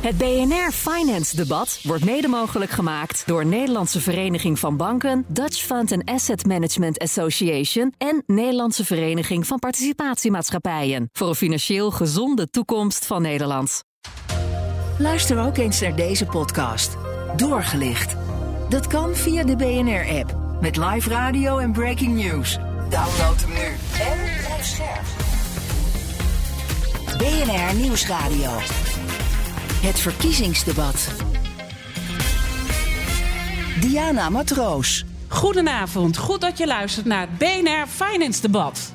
Het BNR Finance Debat wordt mede mogelijk gemaakt door Nederlandse Vereniging van Banken, Dutch Fund and Asset Management Association en Nederlandse Vereniging van Participatiemaatschappijen voor een financieel gezonde toekomst van Nederland. Luister ook eens naar deze podcast. Doorgelicht. Dat kan via de BNR-app met live radio en breaking news. Download hem nu en blijf scherp. BNR Nieuwsradio. Het verkiezingsdebat. Diana Matroos. Goedenavond, goed dat je luistert naar het BNR Finance Debat.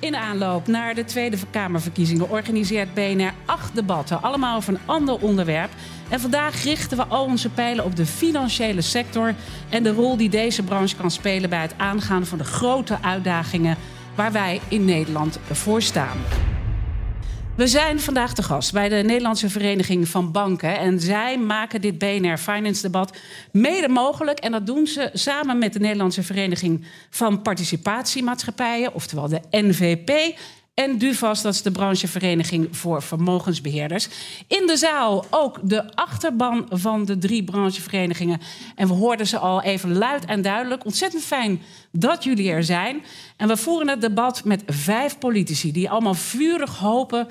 In aanloop naar de Tweede Kamerverkiezingen organiseert BNR acht debatten, allemaal over een ander onderwerp. En vandaag richten we al onze pijlen op de financiële sector en de rol die deze branche kan spelen bij het aangaan van de grote uitdagingen waar wij in Nederland voor staan. We zijn vandaag te gast bij de Nederlandse Vereniging van Banken. En zij maken dit BNR Finance debat mede mogelijk. En dat doen ze samen met de Nederlandse Vereniging van Participatiemaatschappijen, oftewel de NVP. En DUVAS, dat is de branchevereniging voor vermogensbeheerders. In de zaal ook de achterban van de drie brancheverenigingen. En we hoorden ze al even luid en duidelijk. Ontzettend fijn dat jullie er zijn. En we voeren het debat met vijf politici die allemaal vurig hopen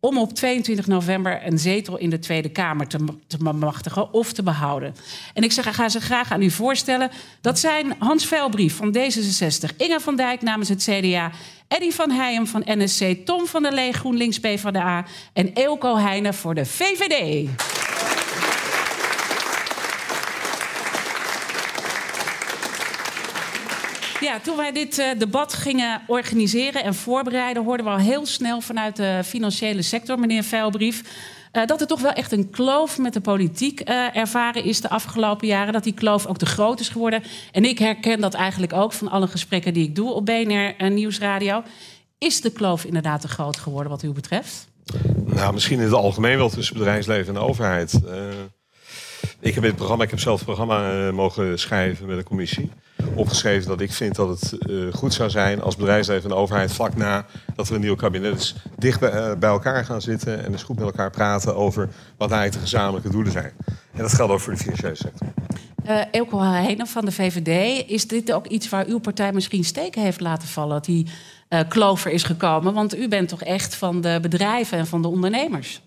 om op 22 november een zetel in de Tweede Kamer te, te bemachtigen of te behouden. En ik zeg, ga ze graag aan u voorstellen. Dat zijn Hans Velbrief van D66, Inge van Dijk namens het CDA... Eddy van Heijem van NSC, Tom van der Lee GroenLinks PvdA... en Eelco Heijnen voor de VVD. Ja, toen wij dit uh, debat gingen organiseren en voorbereiden, hoorden we al heel snel vanuit de financiële sector, meneer Veilbrief. Uh, dat er toch wel echt een kloof met de politiek uh, ervaren is de afgelopen jaren. Dat die kloof ook te groot is geworden. En ik herken dat eigenlijk ook van alle gesprekken die ik doe op BNR Nieuwsradio. Is de kloof inderdaad te groot geworden wat u betreft? Nou, misschien in het algemeen wel tussen bedrijfsleven en overheid. Uh, ik heb in het programma, ik heb zelf het programma mogen schrijven met de commissie opgeschreven dat ik vind dat het uh, goed zou zijn als bedrijfsleven en overheid vlak na dat er een nieuw kabinet is, dicht bij, uh, bij, elkaar gaan zitten en eens goed met elkaar praten over wat eigenlijk de gezamenlijke doelen zijn. En dat geldt ook voor de financiële sector. Uh, Heijnen van de VVD, is dit ook iets waar uw partij misschien steken heeft laten vallen? Dat die klover is gekomen? Want u bent toch echt van de bedrijven en van de ondernemers?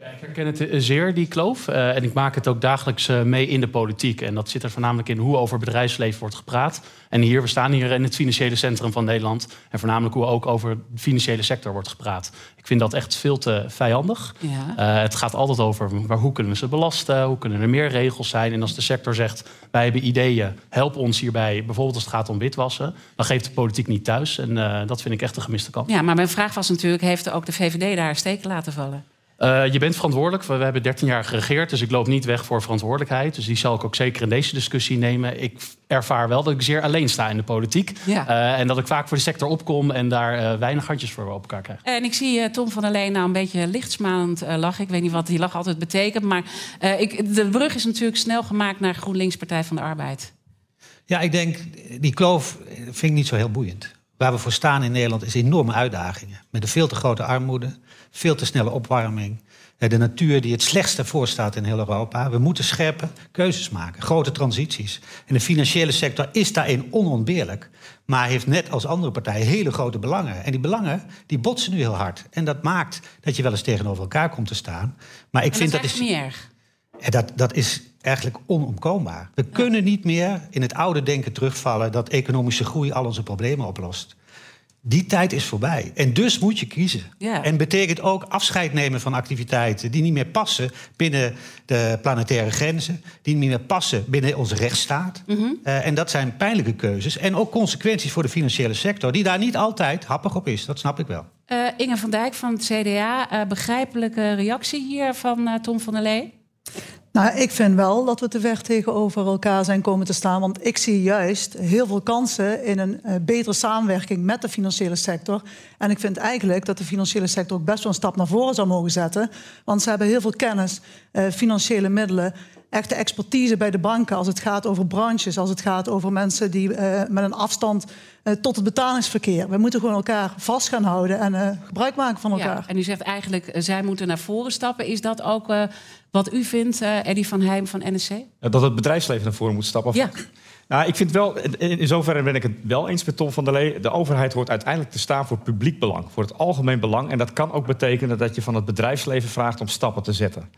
Ja, ik herken het eh, zeer, die kloof. Uh, en ik maak het ook dagelijks uh, mee in de politiek. En dat zit er voornamelijk in hoe over bedrijfsleven wordt gepraat. En hier, we staan hier in het financiële centrum van Nederland. En voornamelijk hoe ook over de financiële sector wordt gepraat. Ik vind dat echt veel te vijandig. Ja. het gaat altijd over maar hoe kunnen we ze belasten? Hoe kunnen er meer regels zijn? En als de sector zegt, wij hebben ideeën, help ons hierbij. Bijvoorbeeld als het gaat om witwassen. Dan geeft de politiek niet thuis. En dat vind ik echt een gemiste kant. Ja, maar mijn vraag was natuurlijk, heeft ook de VVD daar steken laten vallen? Uh, je bent verantwoordelijk. We hebben 13 jaar geregeerd, dus ik loop niet weg voor verantwoordelijkheid. Dus die zal ik ook zeker in deze discussie nemen. Ik ervaar wel dat ik zeer alleen sta in de politiek. Ja. Uh, en dat ik vaak voor de sector opkom en daar uh, weinig handjes voor op elkaar krijg. En ik zie Tom van der Leen nou een beetje lichtsmalend lachen. Ik weet niet wat die lach altijd betekent. Maar ik, de brug is natuurlijk snel gemaakt naar GroenLinks Partij van de Arbeid. Ja, ik denk, die kloof vind ik niet zo heel boeiend. Waar we voor staan in Nederland is enorme uitdagingen. Met een veel te grote armoede veel te snelle opwarming. De natuur die het slechtste voorstaat in heel Europa. We moeten scherpe keuzes maken, grote transities. En de financiële sector is daarin onontbeerlijk. Maar heeft net als andere partijen hele grote belangen. En die belangen die botsen nu heel hard. En dat maakt dat je wel eens tegenover elkaar komt te staan. Maar ik en vind dat, dat is niet erg. Dat, dat is eigenlijk onomkoombaar. We ja. kunnen niet meer in het oude denken terugvallen dat economische groei al onze problemen oplost. Die tijd is voorbij. En dus moet je kiezen. En betekent ook afscheid nemen van activiteiten die niet meer passen binnen de planetaire grenzen, die niet meer passen binnen onze rechtsstaat. Mm -hmm. uh, en dat zijn pijnlijke keuzes. En ook consequenties voor de financiële sector, die daar niet altijd happig op is. Dat snap ik wel. Uh, Inge van Dijk van het CDA, uh, begrijpelijke reactie hier van Tom van der Lee? Nou, ik vind wel dat we te ver tegenover elkaar zijn komen te staan. Want ik zie juist heel veel kansen in een uh, betere samenwerking met de financiële sector. En ik vind eigenlijk dat de financiële sector ook best wel een stap naar voren zou mogen zetten. Want ze hebben heel veel kennis, uh, financiële middelen echte expertise bij de banken als het gaat over branches, als het gaat over mensen die uh, met een afstand uh, tot het betalingsverkeer. We moeten gewoon elkaar vast gaan houden en uh, gebruik maken van elkaar. Ja, en u zegt eigenlijk, zij moeten naar voren stappen. Is dat ook wat u vindt, Eddie van Heijm van NSC? Dat het bedrijfsleven naar voren moet stappen? Ja. Nou, ik vind wel, in zoverre ben ik het wel eens met Tom van der Lee. De overheid hoort uiteindelijk te staan voor publiek belang, voor het algemeen belang. En dat kan ook betekenen dat je van het bedrijfsleven vraagt om stappen te zetten.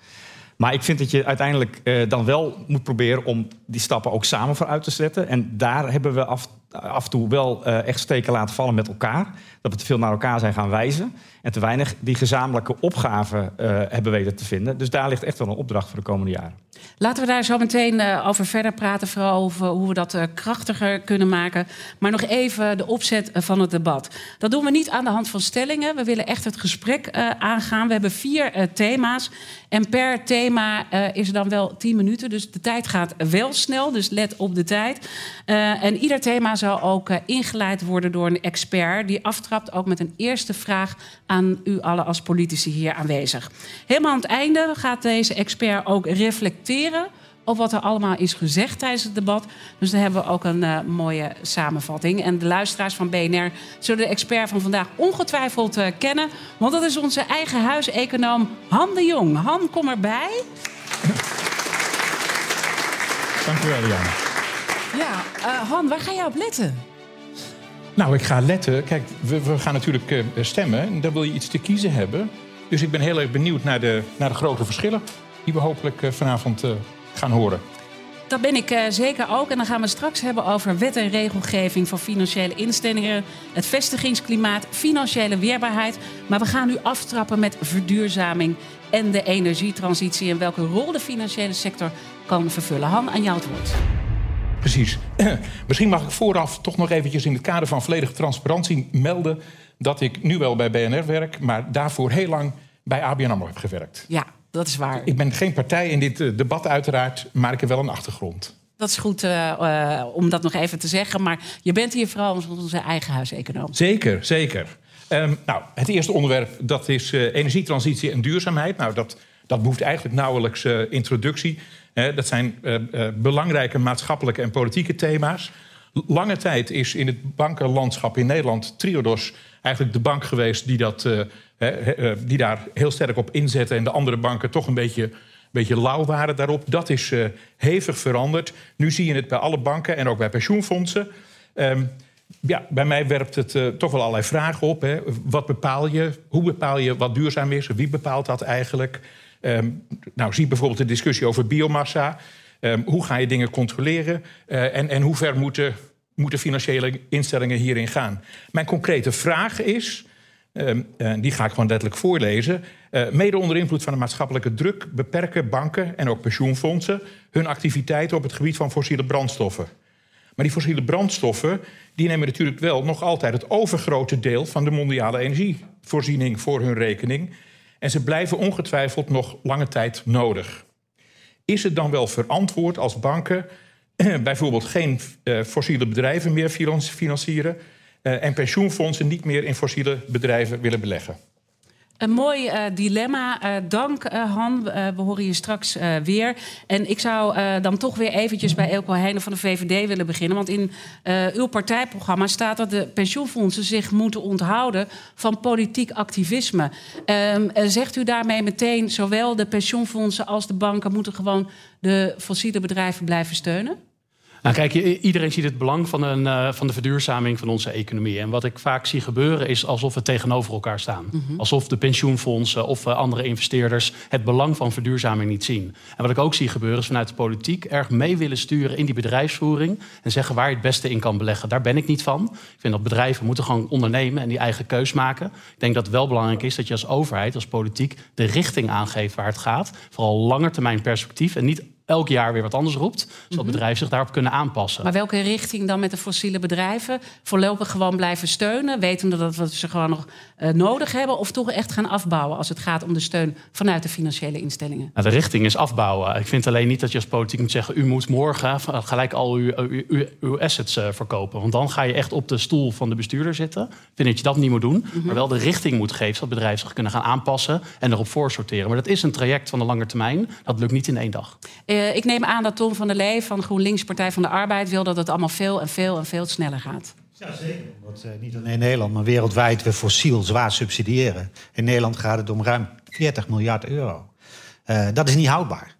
Maar ik vind dat je uiteindelijk uh, dan wel moet proberen om die stappen ook samen vooruit te zetten. En daar hebben we af, af en toe wel uh, echt steken laten vallen met elkaar. Dat we te veel naar elkaar zijn gaan wijzen. En te weinig die gezamenlijke opgaven uh, hebben weten te vinden. Dus daar ligt echt wel een opdracht voor de komende jaren. Laten we daar zo meteen uh, over verder praten. Vooral over hoe we dat krachtiger kunnen maken. Maar nog even de opzet van het debat. Dat doen we niet aan de hand van stellingen. We willen echt het gesprek aangaan. We hebben vier thema's. En per thema is er dan wel tien minuten. Dus de tijd gaat wel snel. Dus let op de tijd. en ieder thema zal ook ingeleid worden door een expert. Die aftrapt ook met een eerste vraag aan u allen als politici hier aanwezig. Helemaal aan het einde gaat deze expert ook reflecteren op wat er allemaal is gezegd tijdens het debat. Dus dan hebben we ook een uh, mooie samenvatting. En de luisteraars van BNR zullen de expert van vandaag ongetwijfeld uh, kennen. Want dat is onze eigen huiseconoom Han de Jong. Han, kom erbij. Dank u wel, Jan. Ja, uh, Han, waar ga jij op letten? Nou, ik ga letten. Kijk, we, we gaan natuurlijk uh, stemmen. En dan wil je iets te kiezen hebben. Dus ik ben heel erg benieuwd naar de, naar de grote verschillen... die we hopelijk uh, vanavond gaan horen. Dat ben ik zeker ook. En dan gaan we straks hebben over wet en regelgeving... voor financiële instellingen, het vestigingsklimaat, financiële weerbaarheid. Maar we gaan nu aftrappen met verduurzaming en de energietransitie... en welke rol de financiële sector kan vervullen. Han, aan jou het woord. Precies. Misschien mag ik vooraf toch nog eventjes in het kader van volledige transparantie melden dat ik nu wel bij BNR werk, maar daarvoor heel lang bij ABN AMRO heb gewerkt. Ja, dat is waar. Ik ben geen partij in dit debat uiteraard, maar ik heb wel een achtergrond. Dat is goed uh, uh, om dat nog even te zeggen. Maar je bent hier vooral onze eigen huiseconoom. Zeker, zeker. Um, nou, het eerste onderwerp dat is energietransitie en duurzaamheid. Nou, dat, dat behoeft eigenlijk nauwelijks introductie. Dat zijn belangrijke maatschappelijke en politieke thema's. Lange tijd is in het bankenlandschap in Nederland Triodos eigenlijk de bank geweest die, dat, uh, die daar heel sterk op inzette en de andere banken toch een beetje, beetje lauw waren daarop. Dat is hevig veranderd. Nu zie je het bij alle banken en ook bij pensioenfondsen. Um, ja, bij mij werpt het toch wel allerlei vragen op. Hè. Wat bepaal je? Hoe bepaal je wat duurzaam is? Wie bepaalt dat eigenlijk? Um, nou, zie bijvoorbeeld de discussie over biomassa. Um, hoe ga je dingen controleren? Uh, en, en hoe ver moeten, moeten financiële instellingen hierin gaan? Mijn concrete vraag is, um, die ga ik gewoon letterlijk voorlezen. Uh, mede onder invloed van de maatschappelijke druk beperken banken en ook pensioenfondsen hun activiteiten op het gebied van fossiele brandstoffen. Maar die fossiele brandstoffen die nemen natuurlijk wel nog altijd het overgrote deel van de mondiale energievoorziening voor hun rekening. En ze blijven ongetwijfeld nog lange tijd nodig. Is het dan wel verantwoord als banken bijvoorbeeld geen uh, fossiele bedrijven meer financieren uh, en pensioenfondsen niet meer in fossiele bedrijven willen beleggen? Een mooi uh, dilemma. Uh, dank, uh, Han. we horen je straks weer. En ik zou dan toch weer eventjes bij Elko Heijnen van de VVD willen beginnen. Want in uw partijprogramma staat dat de pensioenfondsen zich moeten onthouden van politiek activisme. Ehm, zegt u daarmee meteen, zowel de pensioenfondsen als de banken moeten gewoon de fossiele bedrijven blijven steunen? Nou, kijk, iedereen ziet het belang van, een, uh, van de verduurzaming van onze economie. En wat ik vaak zie gebeuren is alsof we tegenover elkaar staan. Mm -hmm. Alsof de pensioenfondsen of uh, andere investeerders het belang van verduurzaming niet zien. En wat ik ook zie gebeuren is vanuit de politiek erg mee willen sturen in die bedrijfsvoering. En zeggen waar je het beste in kan beleggen. Daar ben ik niet van. Ik vind dat bedrijven moeten gewoon ondernemen en die eigen keus maken. Ik denk dat het wel belangrijk is dat je als overheid, als politiek, de richting aangeeft waar het gaat. Vooral langetermijn perspectief en niet elk jaar weer wat anders roept. Zodat bedrijven zich daarop kunnen aanpassen. Maar welke richting dan met de fossiele bedrijven? Voorlopig gewoon blijven steunen, wetende dat we ze gewoon nog eh, nodig hebben, of toch echt gaan afbouwen als het gaat om de steun vanuit de financiële instellingen? Nou, de richting is afbouwen. Ik vind alleen niet dat je als politiek moet zeggen... u moet morgen gelijk al uw, uw, uw, uw assets uh, verkopen. Want dan ga je echt op de stoel van de bestuurder zitten. Ik vind dat je dat niet moet doen. Maar wel de richting moet geven... zodat bedrijven zich kunnen gaan aanpassen en erop voorsorteren. Maar dat is een traject van de lange termijn. Dat lukt niet in één dag. Uh, ik neem aan dat Tom van der Lee van GroenLinks Partij van de Arbeid... wil dat het allemaal veel en veel en veel sneller gaat. Ja, zeker. Omdat uh, niet alleen in Nederland, maar wereldwijd we fossiel zwaar subsidiëren. In Nederland gaat het om ruim 40 miljard euro. Uh, dat is niet houdbaar.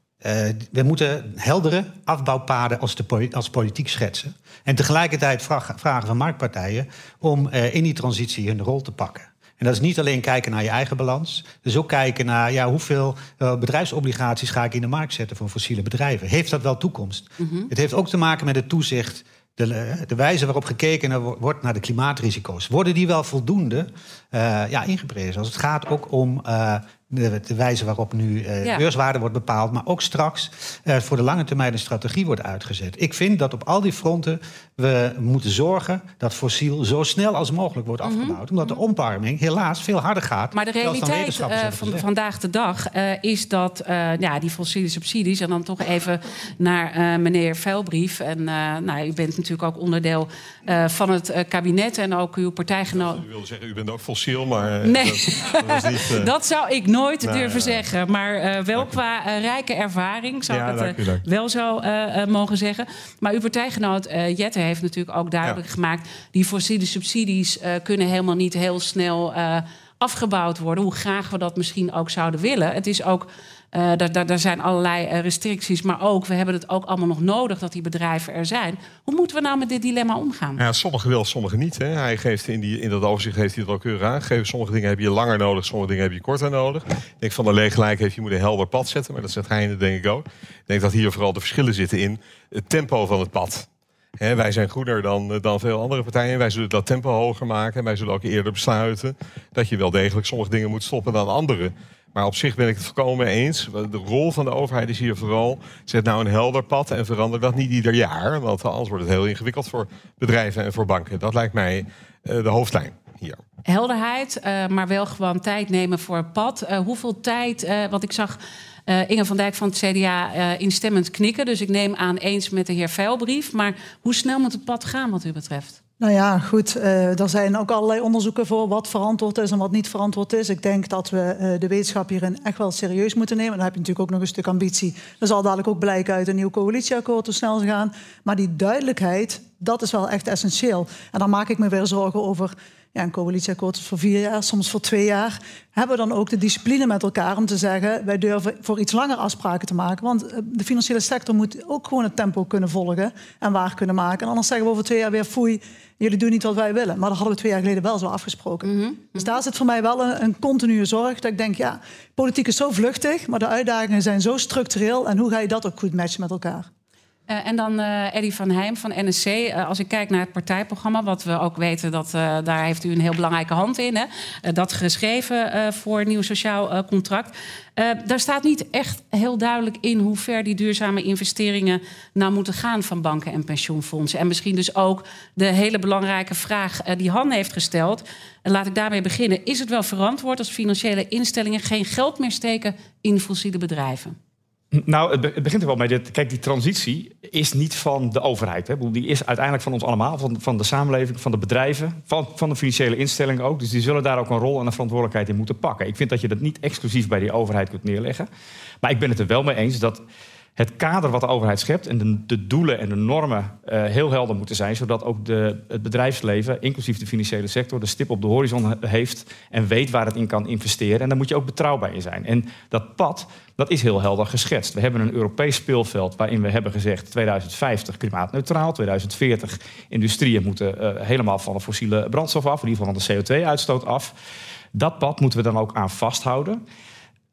We moeten heldere afbouwpaden als, als politiek schetsen. En tegelijkertijd vraag, vragen van marktpartijen om in die transitie hun rol te pakken. En dat is niet alleen kijken naar je eigen balans. Dus ook kijken naar ja, hoeveel uh, bedrijfsobligaties ga ik in de markt zetten voor fossiele bedrijven. Heeft dat wel toekomst? Mm -hmm. Het heeft ook te maken met het toezicht de, de, wijze waarop gekeken wordt naar de klimaatrisico's. Worden die wel voldoende uh, ja, ingeprezen? Als het gaat ook om uh, de, de, wijze waarop nu uh, ja. beurswaarde wordt bepaald... maar ook straks voor de lange termijn een strategie wordt uitgezet. Ik vind dat op al die fronten we moeten zorgen... dat fossiel zo snel als mogelijk wordt afgebouwd. Mm -hmm. Omdat de opwarming helaas veel harder gaat. Maar de realiteit van vandaag de dag is dat ja, die fossiele subsidies... en dan toch even naar meneer Velbrief... en nou, u bent natuurlijk ook onderdeel uh, van het uh, kabinet en ook uw partijgenoot. U wilde zeggen, u bent ook fossiel, maar. Nee, dat, dat, niet, uh... dat, zou ik nooit nou, durven zeggen. Maar wel qua rijke ervaring zou ik het dank wel zo mogen zeggen. Maar uw partijgenoot Jette heeft natuurlijk ook duidelijk gemaakt. die fossiele subsidies kunnen helemaal niet heel snel afgebouwd worden. Hoe graag we dat misschien ook zouden willen. Het is ook. Uh, daar, zijn allerlei uh, restricties, maar ook, we hebben het ook allemaal nog nodig dat die bedrijven er zijn. Hoe moeten we nou met dit dilemma omgaan? Ja, sommige wel, sommige niet. Hè. Hij geeft in, die, in dat overzicht heeft hij het wel keurig aangegeven. Sommige dingen heb je langer nodig, sommige dingen heb je korter nodig. Ik denk van de leeg gelijk heeft, je moet een helder pad zetten, maar dat zegt hij in denk ik ook. Ik denk dat hier vooral de verschillen zitten in het tempo van het pad. Wij zijn groener dan, dan veel andere partijen. Wij zullen dat tempo hoger maken. Wij zullen ook eerder besluiten dat je wel degelijk sommige dingen moet stoppen dan andere. Maar op zich ben ik het volkomen eens. De rol van de overheid is hier vooral... zet nou een helder pad en verander dat niet ieder jaar. Want anders wordt het heel ingewikkeld voor bedrijven en voor banken. Dat lijkt mij uh, de hoofdlijn hier. Helderheid, uh, maar wel gewoon tijd nemen voor het pad. Uh, hoeveel tijd, want ik zag... Inge van Dijk van het CDA instemmend knikken. Dus ik neem aan eens met de heer Veilbrief. Maar hoe snel moet het pad gaan wat u betreft? Nou ja, goed. Uh, er zijn ook allerlei onderzoeken voor wat verantwoord is en wat niet verantwoord is. Ik denk dat we uh, de wetenschap hierin echt wel serieus moeten nemen. Dan heb je natuurlijk ook nog een stuk ambitie. Dat zal dadelijk ook blijken uit een nieuw coalitieakkoord hoe snel ze gaan. Maar die duidelijkheid, dat is wel echt essentieel. En dan maak ik me weer zorgen over ja, een coalitieakkoord is voor vier jaar, soms voor twee jaar. Hebben we dan ook de discipline met elkaar om te zeggen... wij durven voor iets langer afspraken te maken. Want de financiële sector moet ook gewoon het tempo kunnen volgen... en waar kunnen maken. En anders zeggen we over twee jaar weer... foei, jullie doen niet wat wij willen. Maar dat hadden we twee jaar geleden wel zo afgesproken. Mm -hmm. Dus daar zit voor mij wel een, een continue zorg. Dat ik denk, ja, politiek is zo vluchtig... maar de uitdagingen zijn zo structureel... en hoe ga je dat ook goed matchen met elkaar? Uh, en dan uh, Eddie van Heijm van NSC. Uh, als ik kijk naar het partijprogramma, wat we ook weten, dat daar heeft u een heel belangrijke hand in. Hè? dat geschreven voor nieuw sociaal contract. daar staat niet echt heel duidelijk in hoe ver die duurzame investeringen nou moeten gaan van banken en pensioenfondsen. En misschien dus ook de hele belangrijke vraag die Han heeft gesteld. Laat ik daarmee beginnen. Is het wel verantwoord als financiële instellingen geen geld meer steken in fossiele bedrijven? Nou, het begint er wel mee. Dat, kijk, die transitie is niet van de overheid. Hè. Die is uiteindelijk van ons allemaal, van, van de samenleving, van de bedrijven, van, van de financiële instellingen ook. Dus die zullen daar ook een rol en een verantwoordelijkheid in moeten pakken. Ik vind dat je dat niet exclusief bij die overheid kunt neerleggen. Maar ik ben het er wel mee eens dat het kader wat de overheid schept en de, de doelen en de normen uh, heel helder moeten zijn, zodat ook de, het bedrijfsleven, inclusief de financiële sector, de stip op de horizon heeft en weet waar het in kan investeren. En daar moet je ook betrouwbaar in zijn. En dat pad, dat is heel helder geschetst. We hebben een Europees speelveld waarin we hebben gezegd 2050 klimaatneutraal, 2040 industrieën moeten uh, helemaal van de fossiele brandstof af, in ieder geval van de CO2-uitstoot af. Dat pad moeten we dan ook aan vasthouden.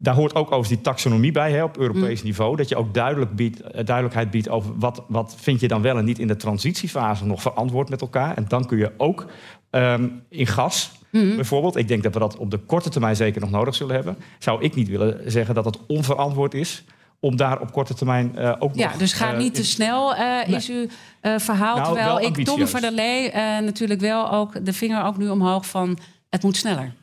Daar hoort ook over die taxonomie bij hè, op Europees mm. niveau. Dat je ook duidelijk biedt, duidelijkheid biedt over wat, wat vind je dan wel en niet in de transitiefase nog verantwoord met elkaar. En dan kun je ook um, in gas mm. bijvoorbeeld. Ik denk dat we dat op de korte termijn zeker nog nodig zullen hebben. Zou ik niet willen zeggen dat het onverantwoord is om daar op korte termijn uh, ook ja, nog... dus ga niet te snel, uh, is uw verhaal. Nou, terwijl wel ik Tom ambitieus. van der Lee natuurlijk wel ook de vinger ook nu omhoog van het moet sneller.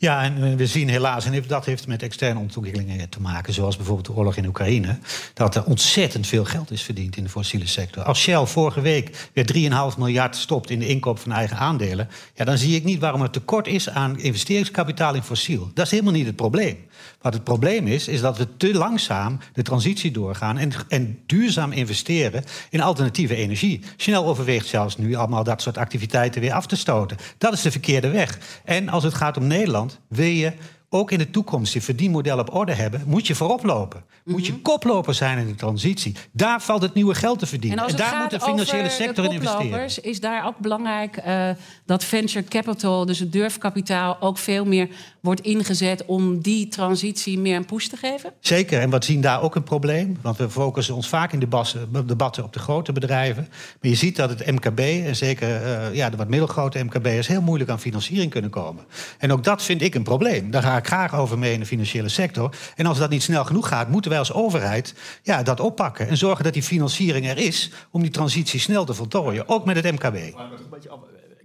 Ja, en we zien helaas, en dat heeft met externe ontwikkelingen te maken, zoals bijvoorbeeld de oorlog in Oekraïne, dat er ontzettend veel geld is verdiend in de fossiele sector. Als Shell vorige week weer 3,5 miljard stopt in de inkoop van eigen aandelen, ja, dan zie ik niet waarom er tekort is aan investeringskapitaal in fossiel. Dat is helemaal niet het probleem. Wat het probleem is, is dat we te langzaam de transitie doorgaan en, en duurzaam investeren in alternatieve energie. Shell overweegt zelfs nu allemaal dat soort activiteiten weer af te stoten. Dat is de verkeerde weg. En als het gaat om Nederland, wil je ook in de toekomst je verdienmodel op orde hebben, moet je voorop lopen. Moet je koploper zijn in de transitie. Daar valt het nieuwe geld te verdienen. En, daar moet de financiële over sector de in investeren. Is daar ook belangrijk eh, dat venture capital, dus het durfkapitaal, ook veel meer wordt ingezet om die transitie meer een push te geven? Zeker, en we zien daar ook een probleem. Want we focussen ons vaak in debatten, debatten op de grote bedrijven. Maar je ziet dat het MKB, en zeker eh, ja, de wat middelgrote MKB'ers... heel moeilijk aan financiering kunnen komen. En ook dat vind ik een probleem. Daar ga ik graag over mee in de financiële sector. En als dat niet snel genoeg gaat, moeten wij als overheid ja, dat oppakken. En zorgen dat die financiering er is om die transitie snel te voltooien. Ook met het MKB.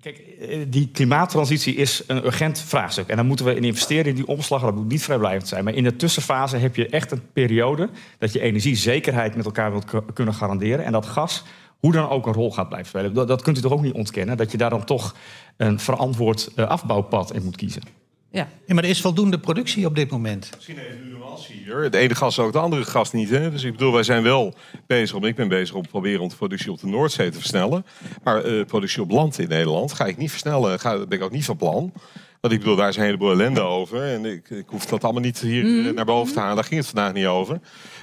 Kijk, eh, die klimaattransitie is een urgent vraagstuk. En dan moeten we in investeren in die omslag. Dat moet niet vrijblijvend zijn. Maar in de tussenfase heb je echt een periode... dat je energiezekerheid met elkaar wilt kunnen garanderen. En dat gas hoe dan ook een rol gaat blijven spelen. Dat, dat kunt u toch ook niet ontkennen? Dat je daar dan toch een verantwoord eh, afbouwpad in moet kiezen. Ja. ja, maar er is voldoende productie op dit moment. Misschien even een nuance hier. Het ene gas ook de andere gas niet. Hè? Dus ik bedoel, wij zijn wel bezig, om, ik ben bezig om proberen om de productie op de Noordzee te versnellen. Maar eh, productie op land in Nederland ga ik niet versnellen. Ga, ben ik ook niet van plan. Want ik bedoel, daar is een heleboel ellende over. En ik, ik hoef dat allemaal niet hier eh, naar boven te halen. Daar ging het vandaag niet over.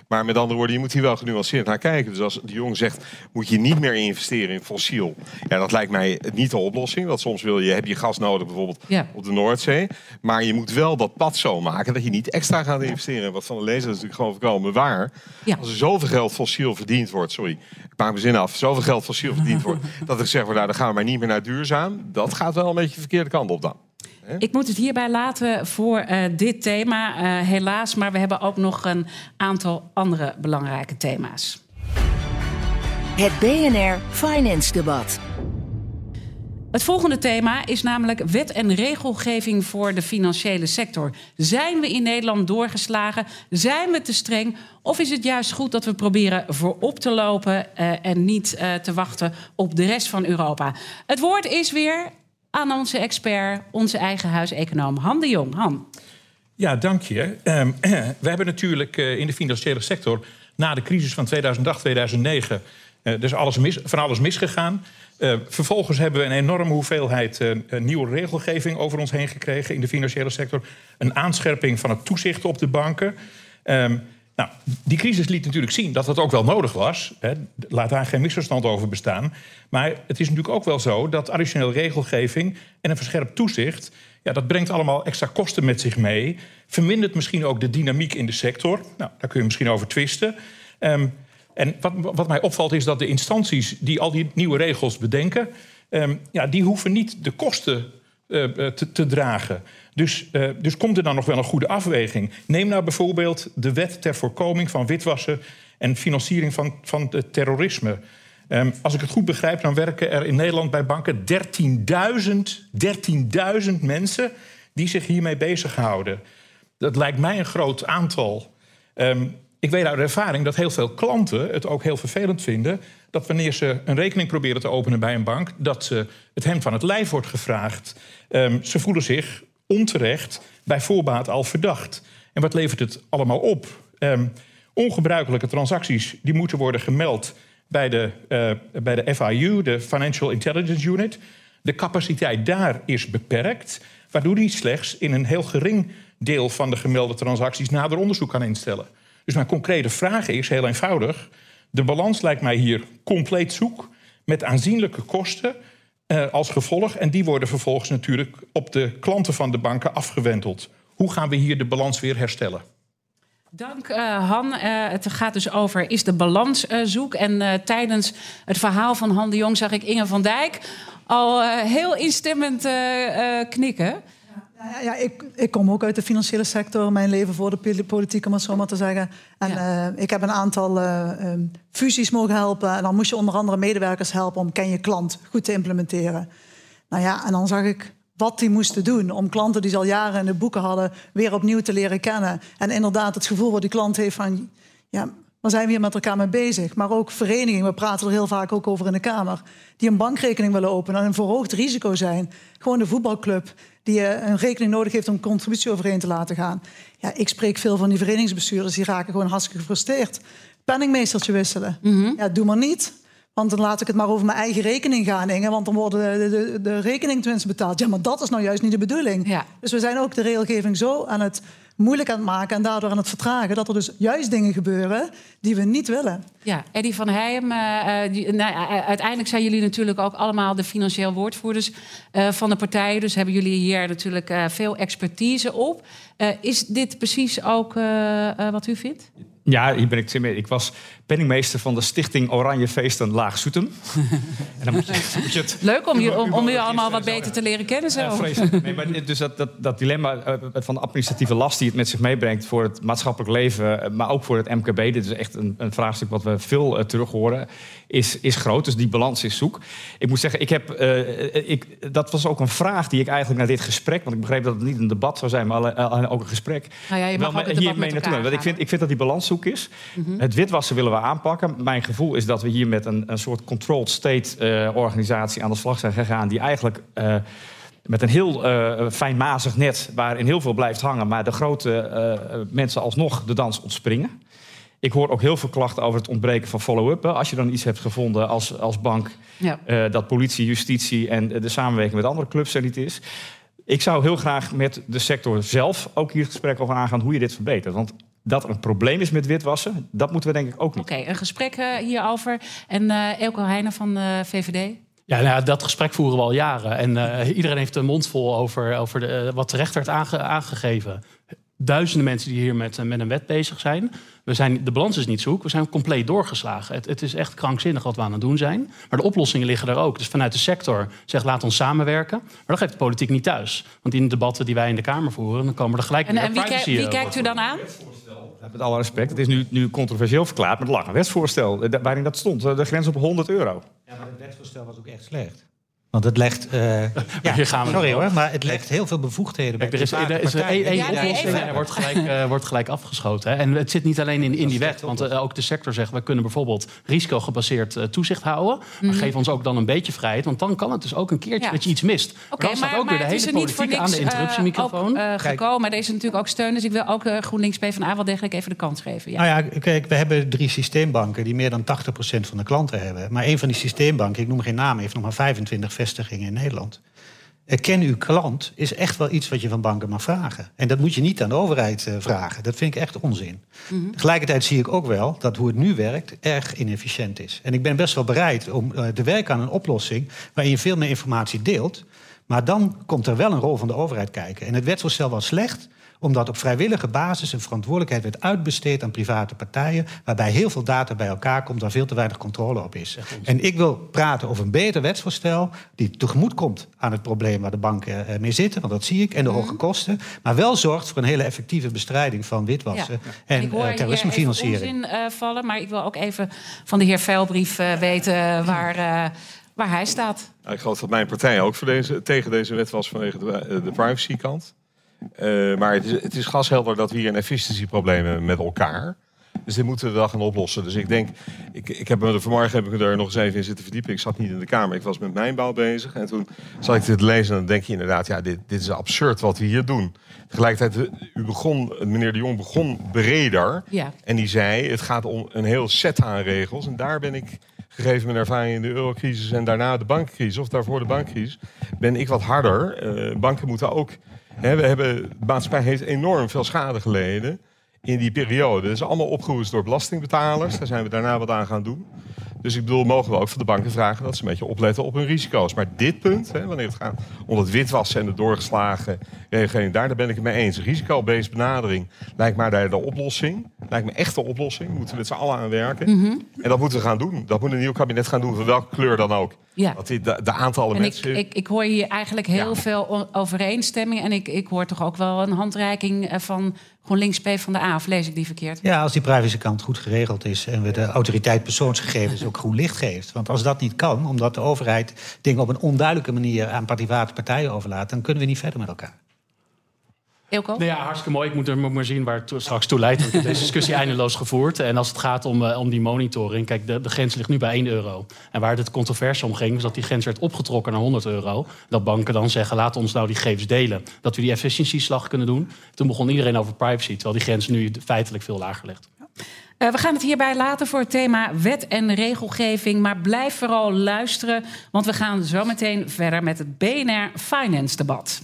Maar met andere woorden, je moet hier wel genuanceerd naar kijken. Dus als de jongen zegt, moet je niet meer investeren in fossiel. Ja, dat lijkt mij niet de oplossing. Want soms wil je, heb je gas nodig, bijvoorbeeld Ja. op de Noordzee. Maar je moet wel dat pad zo maken dat je niet extra gaat investeren. Wat van de lezer is natuurlijk gewoon voorkomen waar. Ja. Als er zoveel geld fossiel verdiend wordt, sorry, ik maak mijn zin af. Zoveel geld fossiel verdiend wordt, dat er gezegd wordt, nou, dan gaan we maar niet meer naar duurzaam. Dat gaat wel een beetje de verkeerde kant op dan. Ik moet het hierbij laten voor eh, dit thema, eh, helaas. Maar we hebben ook nog een aantal andere belangrijke thema's. Het BNR Finance Debat. Het volgende thema is namelijk wet en regelgeving voor de financiële sector. Zijn we in Nederland doorgeslagen? Zijn we te streng? Of is het juist goed dat we proberen voorop te lopen eh, en niet eh, te wachten op de rest van Europa? Het woord is weer aan onze expert, onze eigen huiseconoom Han de Jong. Han. Ja, dank je. Ehm, we hebben natuurlijk eh, in de financiële sector na de crisis van 2008, 2009... eh, dus alles mis, van alles misgegaan. Eh, vervolgens hebben we een enorme hoeveelheid eh, nieuwe regelgeving over ons heen gekregen in de financiële sector. Een aanscherping van het toezicht op de banken. Ehm, nou, die crisis liet natuurlijk zien dat dat ook wel nodig was. Hè. Laat daar geen misverstand over bestaan. Maar het is natuurlijk ook wel zo dat additioneel regelgeving en een verscherpt toezicht. Ja, dat brengt allemaal extra kosten met zich mee. Vermindert misschien ook de dynamiek in de sector. Nou, daar kun je misschien over twisten. Ehm, en wat, wat mij opvalt is dat de instanties die al die nieuwe regels bedenken, ehm, ja, die hoeven niet de kosten te, te dragen. Dus, eh, dus komt er dan nog wel een goede afweging? Neem nou bijvoorbeeld de wet ter voorkoming van witwassen en financiering van, van het terrorisme. Ehm, als ik het goed begrijp, dan werken er in Nederland bij banken 13.000 13.000 mensen die zich hiermee bezighouden. Dat lijkt mij een groot aantal. Ehm, ik weet uit ervaring dat heel veel klanten het ook heel vervelend vinden dat wanneer ze een rekening proberen te openen bij een bank, dat ze het hem van het lijf wordt gevraagd. Ehm, ze voelen zich onterecht bij voorbaat al verdacht. En wat levert het allemaal op? Ehm, ongebruikelijke transacties die moeten worden gemeld bij de, eh, bij de FIU, de Financial Intelligence Unit. De capaciteit daar is beperkt, waardoor die slechts in een heel gering deel van de gemelde transacties nader onderzoek kan instellen. Dus mijn concrete vraag is heel eenvoudig. De balans lijkt mij hier compleet zoek, met aanzienlijke kosten eh, als gevolg. En die worden vervolgens natuurlijk op de klanten van de banken afgewenteld. Hoe gaan we hier de balans weer herstellen? Dank eh, Han. Eh, het gaat dus over is de balans zoek. En tijdens het verhaal van Han de Jong zag ik Inge van Dijk al heel instemmend knikken. Ja, ja ik, ik, kom ook uit de financiële sector. Mijn leven voor de politiek, om het zo maar te zeggen. En uh, ik heb een aantal uh, um, fusies mogen helpen. En dan moest je onder andere medewerkers helpen om ken je klant goed te implementeren. Nou ja, en dan zag ik wat die moesten doen om klanten die ze al jaren in de boeken hadden weer opnieuw te leren kennen. En inderdaad het gevoel wat die klant heeft van ja, waar zijn we hier met elkaar mee bezig? Maar ook verenigingen, we praten er heel vaak ook over in de Kamer, die een bankrekening willen openen en een verhoogd risico zijn. Gewoon de voetbalclub die eh, een rekening nodig heeft om een contributie overheen te laten gaan. Ja, ik spreek veel van die verenigingsbestuurders, die raken gewoon hartstikke gefrustreerd. Penningmeestertje wisselen. Mhm. Ja, doe maar niet. Want dan laat ik het maar over mijn eigen rekening gaan, Inge. Want dan worden de, de, de rekening tenminste betaald. Ja, maar dat is nou juist niet de bedoeling. Ja. Dus we zijn ook de regelgeving zo aan het moeilijk aan het maken en daardoor aan het vertragen. Dat er dus juist dingen gebeuren die we niet willen. Ja, Eddie van Heijem, uh, nou, uiteindelijk zijn jullie natuurlijk ook allemaal de financieel woordvoerders van de partijen. Dus hebben jullie hier natuurlijk veel expertise op. is dit precies ook wat u vindt? Ja, hier ben ik het mee. Ik was penningmeester van de Stichting Oranje Feesten Laag Soetem. en dan moet je, moet je het Leuk om, je, om, om u allemaal wat beter te leren kennen zo. nee, maar dus dat, dat, dat dilemma eh, van de administratieve last die het met zich meebrengt... voor het maatschappelijk leven, eh, maar ook voor het MKB... dit is echt een, een vraagstuk wat we veel uh, terug horen, is, is groot. Dus die balans is zoek. Ik moet zeggen, ik heb, uh, ik, dat was ook een vraag die ik eigenlijk naar dit gesprek... want ik begreep dat het niet een debat zou zijn, maar ook een gesprek... Nou ja, je mag wel, ook hier mee naartoe. Want ik vind, ik vind dat die balans is. Mhm. Het witwassen willen we aanpakken. Mijn gevoel is dat we hier met een, een soort controlled state uh, organisatie aan de slag zijn gegaan, die eigenlijk. Uh, met een heel uh, fijnmazig net waarin heel veel blijft hangen, maar de grote mensen alsnog de dans ontspringen. Ik hoor ook heel veel klachten over het ontbreken van follow-up. Als je dan iets hebt gevonden als, als bank, ja. dat politie, justitie en de samenwerking met andere clubs er niet is. Ik zou heel graag met de sector zelf ook hier het gesprek over aangaan hoe je dit verbetert. Want dat er een probleem is met witwassen, dat moeten we denk ik ook niet. Oké, een gesprek uh, hierover. En uh, Elko Heijnen van de uh, VVD? Ja, nou, dat gesprek voeren we al jaren. En uh, iedereen heeft een mond vol over, over de, wat terecht werd aange, aangegeven. Duizenden mensen die hier met, met een wet bezig zijn. We zijn. De balans is niet zoek, we zijn compleet doorgeslagen. Het, het, is echt krankzinnig wat we aan het doen zijn. Maar de oplossingen liggen er ook. Dus vanuit de sector zegt laat ons samenwerken. Maar dat geeft de politiek niet thuis. Want in de debatten die wij in de Kamer voeren, dan komen er gelijk en, En wie, wie kijkt u dan aan? Met alle respect, het is nu, nu controversieel verklaard, maar het lag een wetsvoorstel eh, waarin dat stond. De grens op 100 euro. Ja, maar het wetsvoorstel was ook echt slecht. Want het legt. Uh, ja, gaan we sorry hoor, maar het legt heel veel bevoegdheden bij Er is, er is één oplossing en er wordt gelijk, uh, wordt gelijk afgeschoten. Hè. En het zit niet alleen in, in die wet, want uh, ook de sector zegt: we kunnen bijvoorbeeld risicogebaseerd toezicht houden. Maar mm. geef ons ook dan een beetje vrijheid, want dan kan het dus ook een keertje ja. dat je iets mist. Oké, okay, maar, ook maar weer de hele politiek aan de interruptiemicrofoon. Ook, gekomen, maar er is natuurlijk ook steun. Dus ik wil ook GroenLinks PvdA wel degelijk even de kans geven. Ja. Nou ja, kijk, we hebben drie systeembanken die meer dan 80% van de klanten hebben. Maar een van die systeembanken, ik noem geen naam, heeft nog maar 25 vestigingen in Nederland. Ken uw klant is echt wel iets wat je van banken mag vragen. En dat moet je niet aan de overheid uh, vragen. Dat vind ik echt onzin. Mm Tegelijkertijd zie ik ook wel dat hoe het nu werkt erg inefficiënt is. En ik ben best wel bereid om uh, te werken aan een oplossing waarin je veel meer informatie deelt. Maar dan komt er wel een rol van de overheid kijken. En het wetsvoorstel was slecht omdat op vrijwillige basis een verantwoordelijkheid werd uitbesteed aan private partijen, waarbij heel veel data bij elkaar komt, waar veel te weinig controle op is. En ik wil praten over een beter wetsvoorstel die tegemoet komt aan het probleem waar de banken eh, mee zitten, want dat zie ik, en de mhm. hoge kosten, maar wel zorgt voor een hele effectieve bestrijding van witwassen en uh, terrorismefinanciering. Ik uh, vallen, maar ik wil ook even van de heer Veilbrief uh, weten waar, waar hij staat. Nou, ik geloof dat mijn partij ook voor deze, tegen deze wet was vanwege de, de privacy kant. Uh, maar het is, het is gashelder dat we hier een efficiëntieprobleem hebben met elkaar. Dus dit moeten we wel gaan oplossen. Dus ik denk, ik, ik heb me vanmorgen heb ik er nog eens even in zitten verdiepen. Ik zat niet in de kamer, ik was met mijnbouw bezig. En toen zat ik dit lezen en dan denk je inderdaad, ja, dit, dit is absurd wat we hier doen. Tegelijkertijd, u begon, meneer de Jong begon breder. Ja. En die zei, het gaat om een heel set aan regels. En daar ben ik, gegeven mijn ervaring in de eurocrisis en daarna de bankcrisis, of daarvoor de bankcrisis, ben ik wat harder. Uh, banken moeten ook we hebben, de maatschappij heeft enorm veel schade geleden in die periode. Dat is allemaal opgehoest door belastingbetalers. Daar zijn we daarna wat aan gaan doen. Dus ik bedoel, mogen we ook van de banken vragen dat ze een beetje opletten op hun risico's. Maar dit punt, hè, wanneer het gaat om het witwassen en de doorgeslagen regeling, daar, daar ben ik het mee eens. Risico-based benadering lijkt mij daar de oplossing. Lijkt me echt de oplossing. Moeten we met z'n allen aan werken. Mhm. En dat moeten we gaan doen. Dat moet een nieuw kabinet gaan doen, van welke kleur dan ook. Ja. Dat die, de, de aantallen En ik, mensen... ik, ik hoor hier eigenlijk heel veel overeenstemming. En ik, ik hoor toch ook wel een handreiking eh, van GroenLinks P van de A. Of lees ik die verkeerd? Ja, als die privacykant goed geregeld is en we de autoriteit persoonsgegevens ook groen licht geeft. Want als dat niet kan, omdat de overheid dingen op een onduidelijke manier aan private partijen overlaat, dan kunnen we niet verder met elkaar. Eelco? Nou ja, hartstikke mooi. Ik moet er maar zien waar het straks toe leidt. Ik heb deze discussie eindeloos gevoerd. En als het gaat om, eh, om die monitoring... Kijk, de, de grens ligt nu bij 1 euro. En waar het controverse om ging... was dat die grens werd opgetrokken naar 100 euro. Dat banken dan zeggen, laat ons nou die gegevens delen. Dat we die efficiëntieslag kunnen doen. Toen begon iedereen over privacy. Terwijl die grens nu feitelijk veel lager ligt. Eh, we gaan het hierbij laten voor het thema wet en regelgeving. Maar blijf vooral luisteren, want we gaan zo meteen verder met het BNR Finance debat.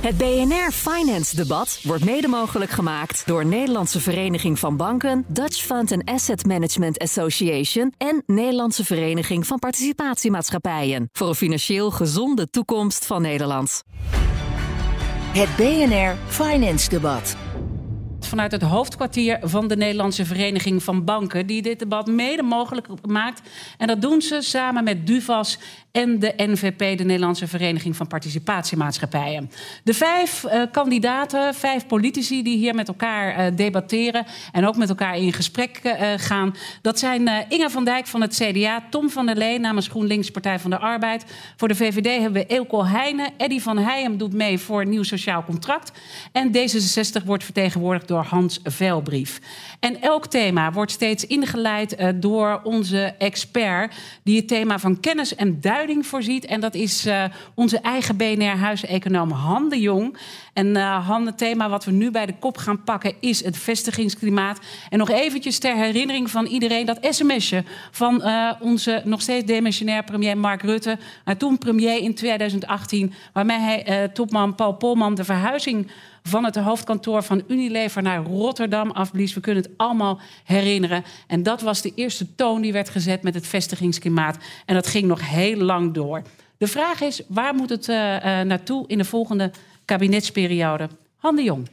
Het BNR Finance Debat wordt mede mogelijk gemaakt door Nederlandse Vereniging van Banken, Dutch Fund and Asset Management Association en Nederlandse Vereniging van Participatiemaatschappijen. Voor een financieel gezonde toekomst van Nederland. Het BNR Finance Debat. Vanuit het hoofdkwartier van de Nederlandse Vereniging van Banken, die dit debat mede mogelijk maakt. En dat doen ze samen met DUVAS en de NVP, de Nederlandse Vereniging van Participatiemaatschappijen. De vijf eh, kandidaten, vijf politici die hier met elkaar eh, debatteren en ook met elkaar in gesprek eh, gaan. Dat zijn Inge van Dijk van het CDA, Tom van der Leen namens GroenLinks Partij van de Arbeid. Voor de VVD hebben we Eelco Heijnen. Eddy van Heijem doet mee voor nieuw sociaal contract. En D66 wordt vertegenwoordigd door Hans Velbrief. En elk thema wordt steeds ingeleid eh, door onze expert... die het thema van kennis en duiding voorziet. En dat is eh, onze eigen BNR-huiseconoom Han de Jong. En eh, Han, het thema wat we nu bij de kop gaan pakken... is het vestigingsklimaat. En nog eventjes ter herinnering van iedereen... dat sms'je van onze nog steeds demissionair premier Mark Rutte... toen premier in 2018... waarmee hij topman Paul Polman de verhuizing van het hoofdkantoor van Unilever naar Rotterdam afblies. We kunnen het allemaal herinneren. En dat was de eerste toon die werd gezet met het vestigingsklimaat. En dat ging nog heel lang door. De vraag is, waar moet het eh, eh, naartoe in de volgende kabinetsperiode? Han de Jong.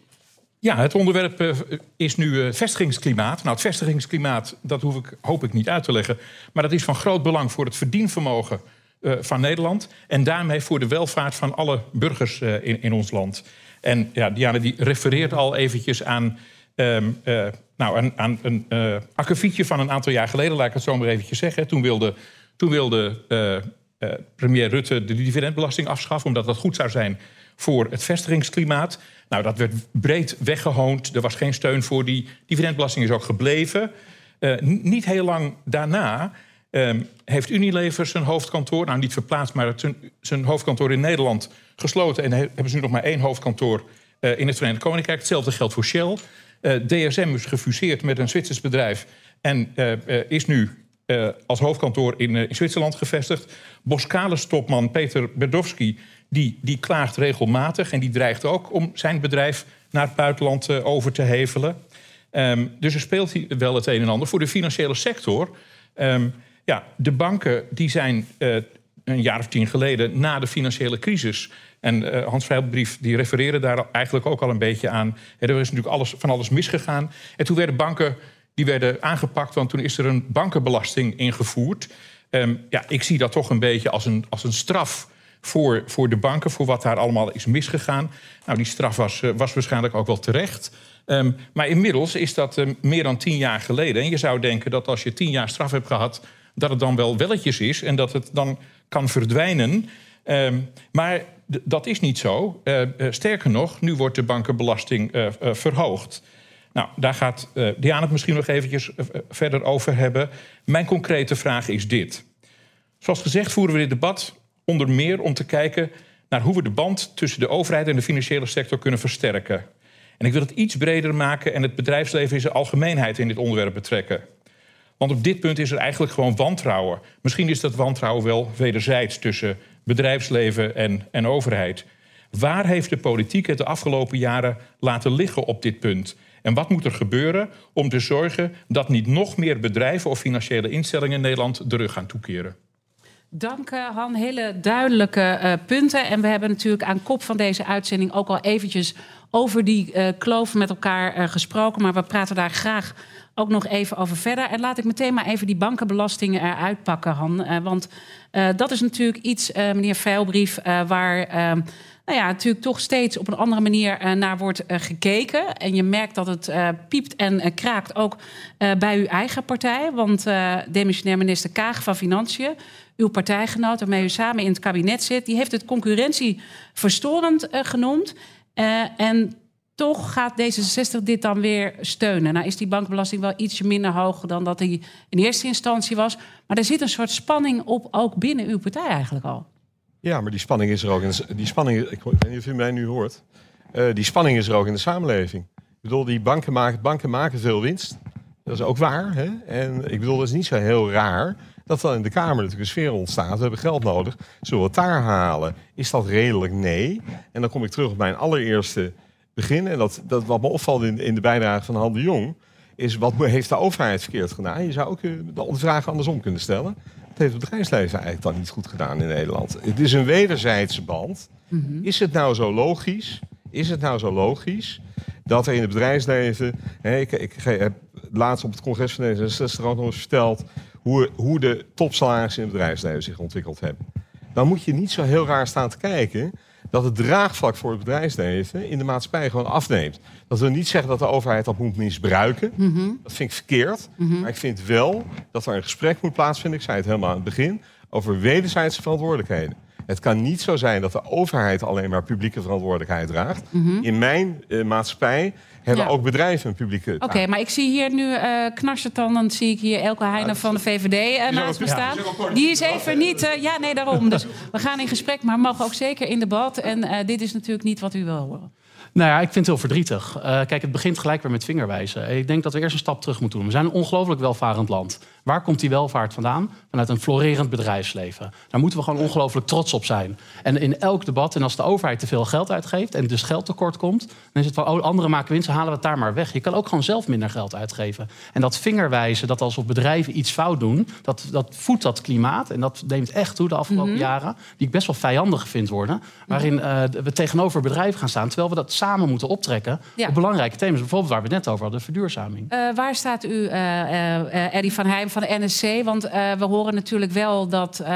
Ja, het onderwerp eh, is nu vestigingsklimaat. Nou, het vestigingsklimaat, dat hoef ik, hoop ik niet uit te leggen. Maar dat is van groot belang voor het verdienvermogen van Nederland. En daarmee voor de welvaart van alle burgers in, in ons land. En ja, Diana die refereert al eventjes aan, ehm, eh, nou, aan, aan een uh, van een aantal jaar geleden. Laat ik het zo maar eventjes zeggen. Toen wilde, toen wilde eh, premier Rutte de dividendbelasting afschaffen... omdat dat goed zou zijn voor het vestigingsklimaat. Nou, dat werd breed weggehoond. Er was geen steun voor. Die dividendbelasting is ook gebleven. Niet heel lang daarna um, heeft Unilever zijn hoofdkantoor... nou, niet verplaatst, maar zijn, zijn hoofdkantoor in Nederland gesloten... en he, hebben ze nu nog maar één hoofdkantoor uh, in het Verenigd Koninkrijk. Hetzelfde geldt voor Shell. Uh, DSM is gefuseerd met een Zwitsers bedrijf... en is nu als hoofdkantoor in, in, Zwitserland gevestigd. Boskalis topman Peter Berdowski die, die klaagt regelmatig... en die dreigt ook om zijn bedrijf naar het buitenland over te hevelen. Um, dus er speelt wel het een en ander. Voor de financiële sector... Um, ja, de banken die zijn een jaar of tien geleden... na de financiële crisis... En Hans Vrijbrief die refereerde daar eigenlijk ook al een beetje aan. Er is natuurlijk alles, van alles misgegaan. En toen werden banken die werden aangepakt, want toen is er een bankenbelasting ingevoerd. Um, ja, ik zie dat toch een beetje als een, als een straf voor, voor de banken, voor wat daar allemaal is misgegaan. Nou, die straf was, uh, was waarschijnlijk ook wel terecht. Um, maar inmiddels is dat uh, meer dan tien jaar geleden. En je zou denken dat als je tien jaar straf hebt gehad, dat het dan wel welletjes is en dat het dan kan verdwijnen. Um, maar dat is niet zo. Uh, sterker nog, nu wordt de bankenbelasting verhoogd. Nou, daar gaat uh, Diana het misschien nog eventjes uh, verder over hebben. Mijn concrete vraag is dit. Zoals gezegd voeren we dit debat onder meer om te kijken naar hoe we de band tussen de overheid en de financiële sector kunnen versterken. En ik wil het iets breder maken en het bedrijfsleven in zijn algemeenheid in dit onderwerp betrekken. Want op dit punt is er eigenlijk gewoon wantrouwen. Misschien is dat wantrouwen wel wederzijds tussen bedrijfsleven en, en overheid. Waar heeft de politiek het de afgelopen jaren laten liggen op dit punt? En wat moet er gebeuren om te zorgen dat niet nog meer bedrijven of financiële instellingen in Nederland de rug gaan toekeren? Dank uh, Han, hele duidelijke uh, punten. En we hebben natuurlijk aan kop van deze uitzending ook al eventjes over die uh, kloof met elkaar gesproken. Maar we praten daar graag ook nog even over verder. En laat ik meteen maar even die bankenbelastingen eruit pakken, Han. want dat is natuurlijk iets, meneer Veilbrief, waar nou ja, natuurlijk toch steeds op een andere manier naar wordt gekeken. En je merkt dat het piept en kraakt ook bij uw eigen partij. Want demissionair minister Kaag van Financiën uw partijgenoot, waarmee u samen in het kabinet zit, die heeft het concurrentieverstorend genoemd. Uh, en toch gaat D66 dit dan weer steunen. Nou is die bankbelasting wel ietsje minder hoog dan dat die in eerste instantie was. Maar er zit een soort spanning op, ook binnen uw partij eigenlijk al. Ja, maar die spanning is er ook. In de, die spanning, ik weet niet of u mij nu hoort. Uh, die spanning is er ook in de samenleving. Ik bedoel, die banken maken, banken maken veel winst. Dat is ook waar. Hè? En ik bedoel, dat is niet zo heel raar dat dan in de Kamer natuurlijk een sfeer ontstaat. We hebben geld nodig. Zullen we het daar halen? Is dat redelijk? Nee. En dan kom ik terug op mijn allereerste begin. En dat, dat wat me opvalt in, in de bijdrage van Han de Jong... is wat heeft de overheid verkeerd gedaan? Je zou ook eh, de vraag andersom kunnen stellen. Het heeft het bedrijfsleven eigenlijk dan niet goed gedaan in Nederland. Het is een wederzijdse band. Mhm. Is het nou zo logisch? Is het nou zo logisch dat er in het bedrijfsleven... Hè, ik, ik, heb laatst op het congres van D66 ook nog eens verteld hoe, hoe de topsalarissen in het bedrijfsleven zich ontwikkeld hebben. Dan moet je niet zo heel raar staan te kijken dat het draagvlak voor het bedrijfsleven in de maatschappij gewoon afneemt. Dat wil niet zeggen dat de overheid dat moet misbruiken. Mhm. Dat vind ik verkeerd. Mhm. Maar ik vind wel dat er een gesprek moet plaatsvinden. Ik zei het helemaal aan het begin. Over wederzijdse verantwoordelijkheden. Het kan niet zo zijn dat de overheid alleen maar publieke verantwoordelijkheid draagt. Mhm. In mijn uh, maatschappij hebben ook bedrijven een publieke Oké, maar ik zie hier nu uh. Dan zie ik hier Elke Heijnen van de VVD uh, naast me staan. Die is even niet... Uh, ja, nee, daarom. Dus we gaan in gesprek, maar mogen ook zeker in debat. En dit is natuurlijk niet wat u wil horen. Nou ja, ik vind het heel verdrietig. kijk, het begint gelijk weer met vingerwijzen. Ik denk dat we eerst een stap terug moeten doen. We zijn een ongelooflijk welvarend land. Waar komt die welvaart vandaan? Vanuit een florerend bedrijfsleven. Daar moeten we gewoon ongelooflijk trots op zijn. En in elk debat, en als de overheid te veel geld uitgeeft en dus geldtekort komt, dan is het van oh, anderen maken winst, halen we het daar maar weg. Je kan ook gewoon zelf minder geld uitgeven. En dat vingerwijzen, dat alsof bedrijven iets fout doen, dat, dat voedt dat klimaat. En dat neemt echt toe de afgelopen mhm. jaren, die ik best wel vijandig vind worden. Waarin uh, we tegenover bedrijven gaan staan, terwijl we dat samen moeten optrekken op belangrijke thema's. Bijvoorbeeld waar we het net over hadden, verduurzaming. Uh, waar staat u, uh, Eddie van Heijm? Van de NSC. Want uh, we horen natuurlijk wel dat uh,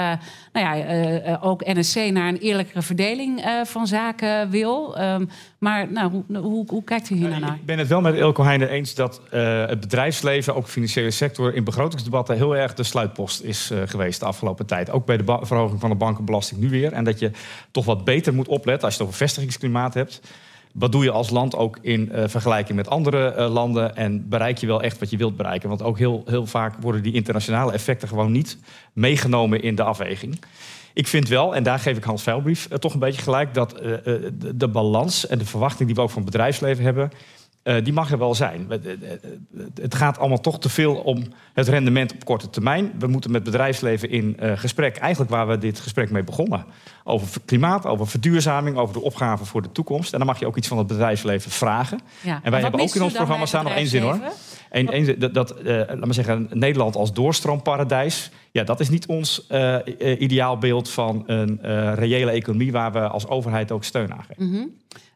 nou ja, uh, ook NSC naar een eerlijkere verdeling van zaken wil. Um, maar nou, hoe, hoe, hoe, kijkt u hier naar? Ik ben het wel met Elko Heijnen eens dat het bedrijfsleven, ook de financiële sector, in begrotingsdebatten heel erg de sluitpost is geweest de afgelopen tijd. Ook bij de verhoging van de bankenbelasting nu weer. En dat je toch wat beter moet opletten als je het over vestigingsklimaat hebt. Wat doe je als land ook in uh, vergelijking met andere uh, landen? En bereik je wel echt wat je wilt bereiken? Want ook heel, heel vaak worden die internationale effecten gewoon niet meegenomen in de afweging. Ik vind wel, en daar geef ik Hans Veilbrief uh, toch een beetje gelijk, dat de, de, balans en de verwachting die we ook van het bedrijfsleven hebben, uh, die mag er wel zijn. Het gaat allemaal toch te veel om het rendement op korte termijn. We moeten met bedrijfsleven in uh, gesprek, eigenlijk waar we dit gesprek mee begonnen. Over klimaat, over verduurzaming, over de opgaven voor de toekomst. En dan mag je ook iets van het bedrijfsleven vragen. Ja. En wij hebben ook in ons programma staan nog één zin hoor. Eén, één, dat, dat uh, laat maar zeggen, Nederland als doorstroomparadijs. Ja, dat is niet ons ideaalbeeld van een reële economie waar we als overheid ook steun aan geven. Mm uh,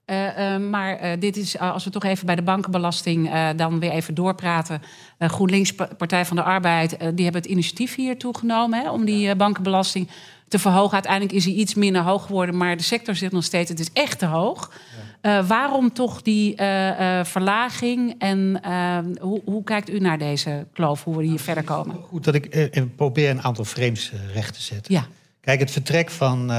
maar uh, dit is, als we toch even bij de bankenbelasting dan weer even doorpraten. GroenLinks, Partij van de Arbeid, die hebben het initiatief hier toegenomen hè, om die bankenbelasting te verhogen. Uiteindelijk is hij iets minder hoog geworden, maar de sector zit nog steeds, het is echt te hoog. Ja. waarom toch die verlaging en hoe, hoe, kijkt u naar deze kloof, hoe we hier verder komen? Goed dat ik probeer een aantal frames recht te zetten. Ja. Kijk, het vertrek van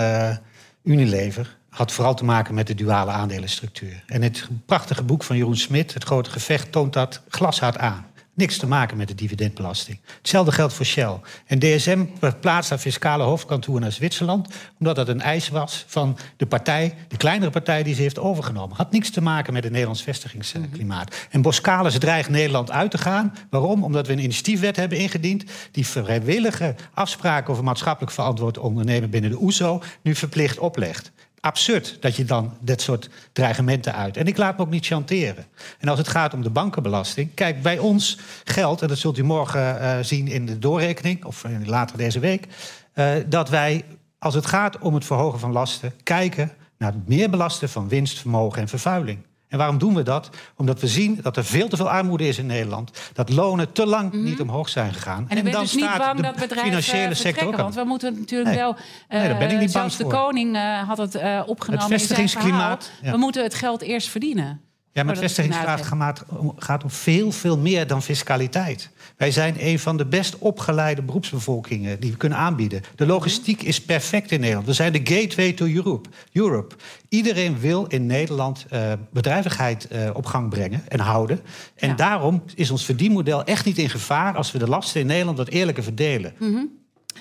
Unilever had vooral te maken met de duale aandelenstructuur. En het prachtige boek van Jeroen Smit, Het Grote Gevecht, toont dat glashard aan. Niks te maken met de dividendbelasting. Hetzelfde geldt voor Shell. En DSM plaatst haar fiscale hoofdkantoor naar Zwitserland... omdat dat een eis was van de partij, de kleinere partij die ze heeft overgenomen. Had niks te maken met het Nederlands vestigingsklimaat. En Boskalis dreigt Nederland uit te gaan. Waarom? Omdat we een initiatiefwet hebben ingediend... die vrijwillige afspraken over maatschappelijk verantwoord ondernemen binnen de OESO... nu verplicht oplegt. Absurd dat je dan dit soort dreigementen uit. En ik laat me ook niet chanteren. En als het gaat om de bankenbelasting, kijk, bij ons geldt, en dat zult u morgen uh, zien in de doorrekening, of later deze week, uh, dat wij, als het gaat om het verhogen van lasten, kijken naar het meer belasten van winst, vermogen en vervuiling. En waarom doen we dat? Omdat we zien dat er veel te veel armoede is in Nederland. Dat lonen te lang mm -hmm. niet omhoog zijn gegaan. En, en dan dus niet staat bang de dat bedrijven financiële sector ook Want we moeten natuurlijk Nee. wel... Nee, daar ben ik eh, niet bang zelfs de voor. koning eh, had het eh, opgenomen Het vestigingsklimaat, ja. We moeten het geld eerst verdienen. Ja, maar het Voordat het vestigingsgraad gaat om, veel, veel meer dan fiscaliteit. Wij zijn een van de best opgeleide beroepsbevolkingen die we kunnen aanbieden. De logistiek is perfect in Nederland. We zijn de gateway to Europe. Europe. Iedereen wil in Nederland eh, bedrijvigheid eh, op gang brengen en houden. En Ja. daarom is ons verdienmodel echt niet in gevaar als we de lasten in Nederland wat eerlijker verdelen.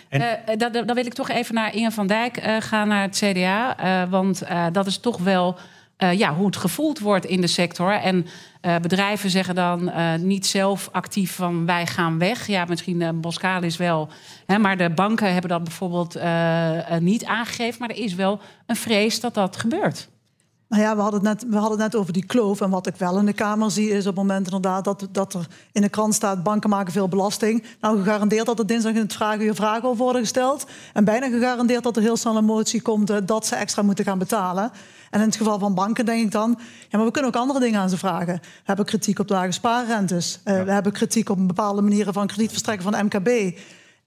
En- Eh, dat- dan wil ik toch even naar Inge van Dijk eh, gaan, naar het CDA. eh, want eh, dat is toch wel eh, ja, hoe het gevoeld wordt in de sector. En eh, bedrijven zeggen dan eh, niet zelf actief van wij gaan weg. Ja, misschien Boskalis wel. Hè, maar de banken hebben dat bijvoorbeeld niet aangegeven. Maar er is wel een vrees dat dat gebeurt. Nou ja, we hadden, het net, we hadden het net over die kloof. En wat ik wel in de Kamer zie is op het moment inderdaad dat, dat er in de krant staat... banken maken veel belasting. Nou, gegarandeerd dat er dinsdag in het vragenuur vragen over worden gesteld. En bijna gegarandeerd dat er heel snel een motie komt... eh, dat ze extra moeten gaan betalen. En in het geval van banken denk ik dan... ja, maar we kunnen ook andere dingen aan ze vragen. We hebben kritiek op lage spaarrentes. Eh, We hebben kritiek op bepaalde manieren van kredietverstrekken van MKB...